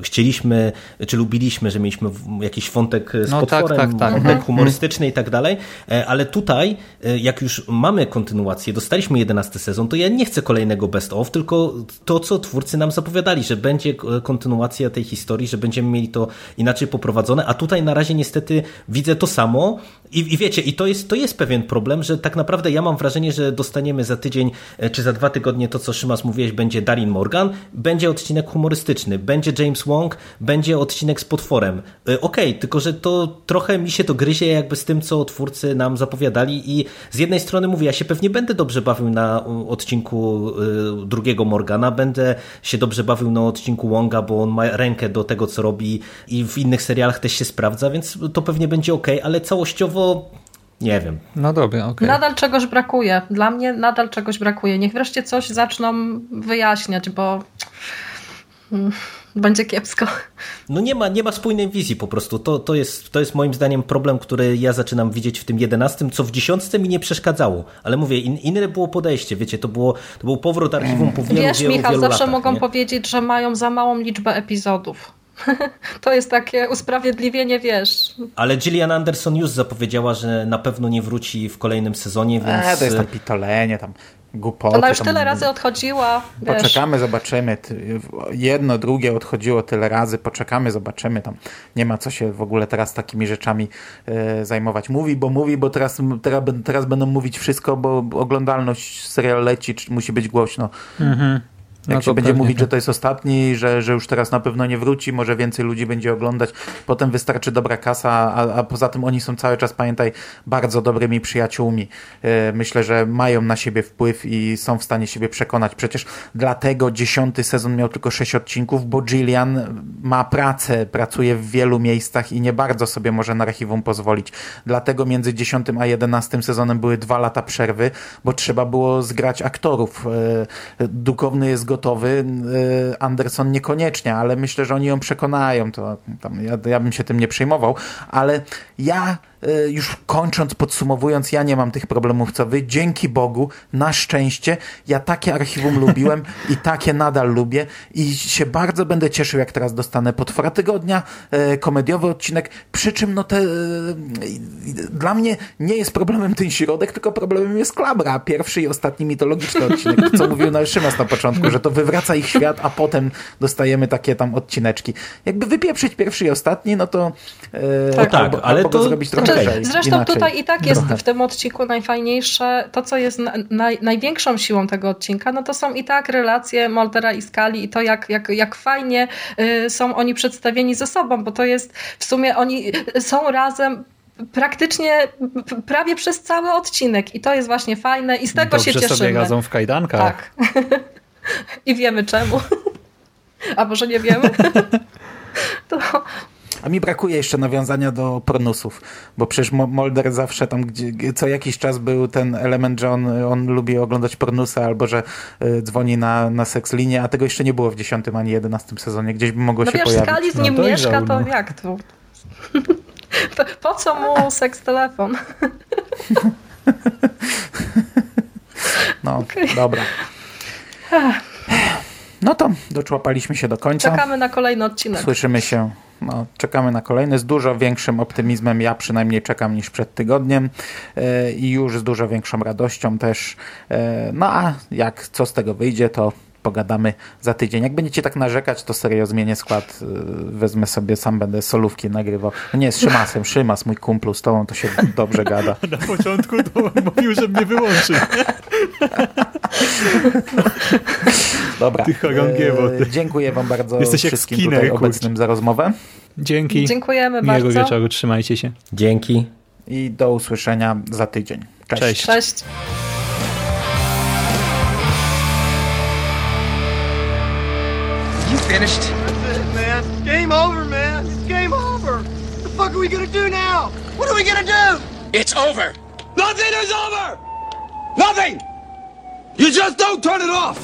Speaker 6: chcieliśmy, czy lubiliśmy, że mieliśmy jakiś wątek z
Speaker 5: No tak,
Speaker 6: potworem,
Speaker 5: tak, tak.
Speaker 6: wątek humorystyczny i tak dalej, E, ale tutaj, e, jak już mamy kontynuację, dostaliśmy 11 sezon, to ja nie chcę kolejnego best of, tylko to, co twórcy nam zapowiadali, że będzie e, kontynuacja tej historii, że będziemy mieli to inaczej poprowadzone, a tutaj na razie niestety widzę to samo i, i wiecie, i to jest, to jest pewien problem, że tak naprawdę ja mam wrażenie, że dostaniemy za tydzień e, czy za dwa tygodnie to, co Szymas mówiłeś, będzie Darin Morgan, będzie odcinek humorystyczny, będzie James Wong, będzie odcinek z potworem. E, Okej, tylko że to trochę mi się to gryzie jakby z tym, co twórcy nam zapowiadali i z jednej strony mówię, ja się pewnie będę dobrze bawił na odcinku y, drugiego Morgana, będę się dobrze bawił na odcinku Wonga, bo on ma rękę do tego, co robi i w innych serialach też się sprawdza, więc to pewnie będzie ok, ale całościowo nie wiem.
Speaker 5: No dobra, okej.
Speaker 7: Nadal czegoś brakuje. Dla mnie nadal czegoś brakuje. Niech wreszcie coś zaczną wyjaśniać, bo mm, będzie kiepsko.
Speaker 6: No nie ma, nie ma spójnej wizji po prostu. To, to, jest, to jest moim zdaniem problem, który ja zaczynam widzieć w tym jedenastym, co w dziesiątce mi nie przeszkadzało. Ale mówię, in, inne było podejście, wiecie, to, było, to był powrót archiwum po wielu,
Speaker 7: Wiesz,
Speaker 6: wielu,
Speaker 7: Michał,
Speaker 6: wielu
Speaker 7: zawsze
Speaker 6: latach,
Speaker 7: mogą
Speaker 6: nie?
Speaker 7: powiedzieć, że mają za małą liczbę epizodów. [LAUGHS] to jest takie usprawiedliwienie, wiesz.
Speaker 6: Ale Gillian Anderson już zapowiedziała, że na pewno nie wróci w kolejnym sezonie, więc...
Speaker 4: E, to jest tam pitolenie, tam głupoty.
Speaker 7: Ona już
Speaker 4: tam-
Speaker 7: tyle razy odchodziła, wiesz.
Speaker 4: Poczekamy, zobaczymy. Jedno, drugie odchodziło tyle razy. Poczekamy, zobaczymy. Tam nie ma co się w ogóle teraz takimi rzeczami e, zajmować. Mówi, bo mówi, bo teraz, teraz, teraz będą mówić wszystko, bo oglądalność serial leci, musi być głośno. Jak
Speaker 5: No
Speaker 4: się będzie mówić,
Speaker 5: tak.
Speaker 4: że to jest ostatni, że, że już teraz na pewno nie wróci, może więcej ludzi będzie oglądać, potem wystarczy dobra kasa, a, a poza tym oni są cały czas, pamiętaj, bardzo dobrymi przyjaciółmi. E, Myślę, że mają na siebie wpływ i są w stanie siebie przekonać. Przecież dlatego dziesiąty sezon miał tylko sześć odcinków, bo Gillian ma pracę, pracuje w wielu miejscach i nie bardzo sobie może na archiwum pozwolić. Dlatego między dziesiątym a jedenastym sezonem były dwa lata przerwy, bo trzeba było zgrać aktorów. E, Duchowny jest gotowy, e, Anderson niekoniecznie, ale myślę, że oni ją przekonają. To, tam, ja, ja bym się tym nie przejmował, ale ja już kończąc, podsumowując, ja nie mam tych problemów co wy. Dzięki Bogu, na szczęście, ja takie archiwum [LAUGHS] lubiłem i takie nadal lubię i się bardzo będę cieszył, jak teraz dostanę potwora tygodnia, e, komediowy odcinek, przy czym no te, e, dla mnie nie jest problemem ten środek, tylko problemem jest Klabra, pierwszy i ostatni mitologiczny odcinek, co mówił na Szymas na początku, że to wywraca ich świat, a potem dostajemy takie tam odcineczki. Jakby wypieprzyć pierwszy i ostatni, no to e,
Speaker 6: Tak,
Speaker 4: albo,
Speaker 6: ale to-
Speaker 4: zrobić trochę
Speaker 7: Znaczy, zresztą
Speaker 4: inaczej.
Speaker 7: tutaj i tak jest
Speaker 4: Trochę.
Speaker 7: w tym odcinku najfajniejsze, to co jest na, naj, największą siłą tego odcinka, no to są i tak relacje Moldera i Skali i to jak, jak, jak fajnie y, są oni przedstawieni ze sobą, bo to jest w sumie oni są razem praktycznie prawie przez cały odcinek i to jest właśnie fajne i z tego
Speaker 5: Dobrze
Speaker 7: się cieszymy.
Speaker 5: sobie radzą w kajdankach.
Speaker 7: Tak. [LAUGHS] I wiemy czemu. [LAUGHS] A może nie wiemy? [LAUGHS] To,
Speaker 4: A mi brakuje jeszcze nawiązania do pornusów, bo przecież Mo- Mulder zawsze tam, gdzie, co jakiś czas był ten element, że on, on lubi oglądać pornusy albo że y, dzwoni na, na seks linię, a tego jeszcze nie było w dziesiątym ani jedenastym sezonie. Gdzieś by mogło
Speaker 7: no
Speaker 4: się
Speaker 7: wiesz,
Speaker 4: pojawić.
Speaker 7: Skali z
Speaker 5: No
Speaker 7: nim
Speaker 5: dojrzał,
Speaker 7: mieszka, to
Speaker 5: no.
Speaker 7: jak tu? Po, [LAUGHS] po co mu seks telefon? [LAUGHS]
Speaker 4: No,
Speaker 7: Okej.
Speaker 4: dobra. No to doczłapaliśmy się do końca.
Speaker 7: Czekamy na kolejny odcinek.
Speaker 4: Słyszymy się, no, czekamy na kolejny z dużo większym optymizmem. Ja przynajmniej czekam niż przed tygodniem e, i już z dużo większą radością też. E, no a jak co z tego wyjdzie, to pogadamy za tydzień. Jak będziecie tak narzekać, to serio zmienię skład. e, Wezmę sobie, sam będę solówki nagrywał. No nie, z Szymasem. Szymas, mój kumplu, z tobą to się dobrze gada. [LAUGHS]
Speaker 5: Na początku to mówił, że mnie wyłączy. [LAUGHS]
Speaker 4: Dobra.
Speaker 5: Ty chorągiewo, ty.
Speaker 4: E, Dziękuję wam bardzo
Speaker 5: Jesteś jak
Speaker 4: wszystkim
Speaker 5: Skinner,
Speaker 4: tutaj obecnym za rozmowę
Speaker 5: Dzięki.
Speaker 7: Dziękujemy
Speaker 5: Miłego
Speaker 7: bardzo.
Speaker 5: wieczoru, trzymajcie się.
Speaker 6: Dzięki.
Speaker 4: i do usłyszenia za tydzień. Cześć.
Speaker 5: Cześć.
Speaker 7: Cześć.
Speaker 2: You finished? That's it, man. Game over, man. It's game over. What the fuck are we gonna do now? What are we gonna do? It's over. Nothing is over. Nothing. You just don't turn it off.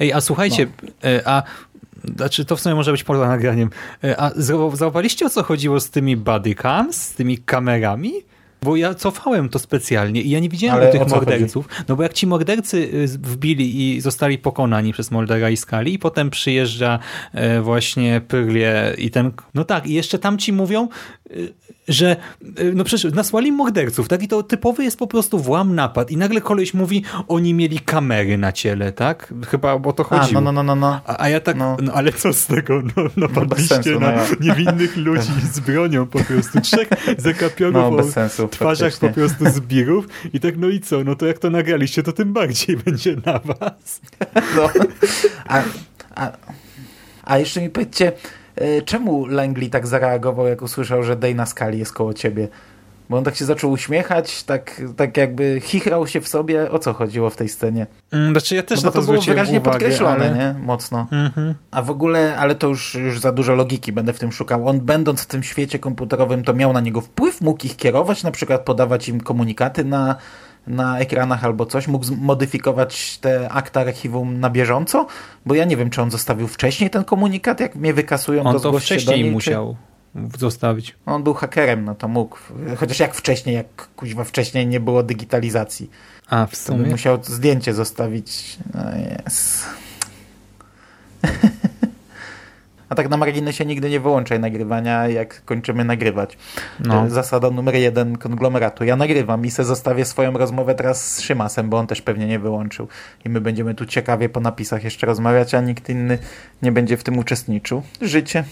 Speaker 5: Ej, a słuchajcie,
Speaker 4: No.
Speaker 5: e, a znaczy to w sumie może być poza nagraniem. E, A zauważyliście o co chodziło z tymi bodycams, z tymi kamerami? Bo ja cofałem to specjalnie i ja nie widziałem
Speaker 4: Ale
Speaker 5: tych morderców. No bo jak ci mordercy y, wbili i zostali pokonani przez Moldera i Skali i potem przyjeżdża e, właśnie Pyrlie i ten... No tak, i jeszcze tam ci mówią, y, że y, no przecież nasłali morderców, tak? I to typowy jest po prostu włam napad i nagle koleś mówi, oni mieli kamery na ciele, tak? Chyba o to
Speaker 4: A,
Speaker 5: chodziło.
Speaker 4: no, no, no, no, no.
Speaker 5: A, a ja tak,
Speaker 4: No.
Speaker 5: no. ale co z tego? No, napadliście
Speaker 4: sensu, no
Speaker 5: na
Speaker 4: ja-
Speaker 5: niewinnych [LAUGHS] ludzi z bronią po prostu. Trzech zakapiorów
Speaker 4: No, sensu,
Speaker 5: twarzach
Speaker 4: faktycznie.
Speaker 5: po prostu zbirów i tak no i co? No to jak to nagraliście, to tym bardziej [LAUGHS] będzie na was.
Speaker 4: No. A, a, a jeszcze mi powiedzcie, e, czemu Langley tak zareagował, jak usłyszał, że Dana Scully jest koło ciebie? Bo on tak się zaczął uśmiechać, tak, tak jakby chichrał się w sobie. O co chodziło w tej scenie?
Speaker 5: Mm, Znaczy ja też
Speaker 4: No
Speaker 5: na to,
Speaker 4: to było wyraźnie
Speaker 5: uwagę,
Speaker 4: podkreślone,
Speaker 5: ale...
Speaker 4: nie? Mocno.
Speaker 5: Mhm.
Speaker 4: A w ogóle, ale to już, już za dużo logiki będę w tym szukał. On będąc w tym świecie komputerowym, to miał na niego wpływ, mógł ich kierować, na przykład podawać im komunikaty na, na ekranach albo coś, mógł modyfikować te akta archiwum na bieżąco, bo ja nie wiem, czy on zostawił wcześniej ten komunikat, jak mnie wykasują,
Speaker 5: On
Speaker 4: to zgłoś się do
Speaker 5: wcześniej
Speaker 4: niej,
Speaker 5: musiał zostawić.
Speaker 4: Czy... On był hakerem, no to mógł. Chociaż jak wcześniej, jak kuźwa wcześniej nie było digitalizacji.
Speaker 5: A, w sumie?
Speaker 4: musiał zdjęcie zostawić. No jest. [LAUGHS] A tak na marginesie nigdy nie wyłączaj nagrywania, jak kończymy nagrywać.
Speaker 5: No.
Speaker 4: Zasada numer jeden konglomeratu. Ja nagrywam i se zostawię swoją rozmowę teraz z Szymasem, bo on też pewnie nie wyłączył. I my będziemy tu ciekawie po napisach jeszcze rozmawiać, a nikt inny nie będzie w tym uczestniczył. Życie.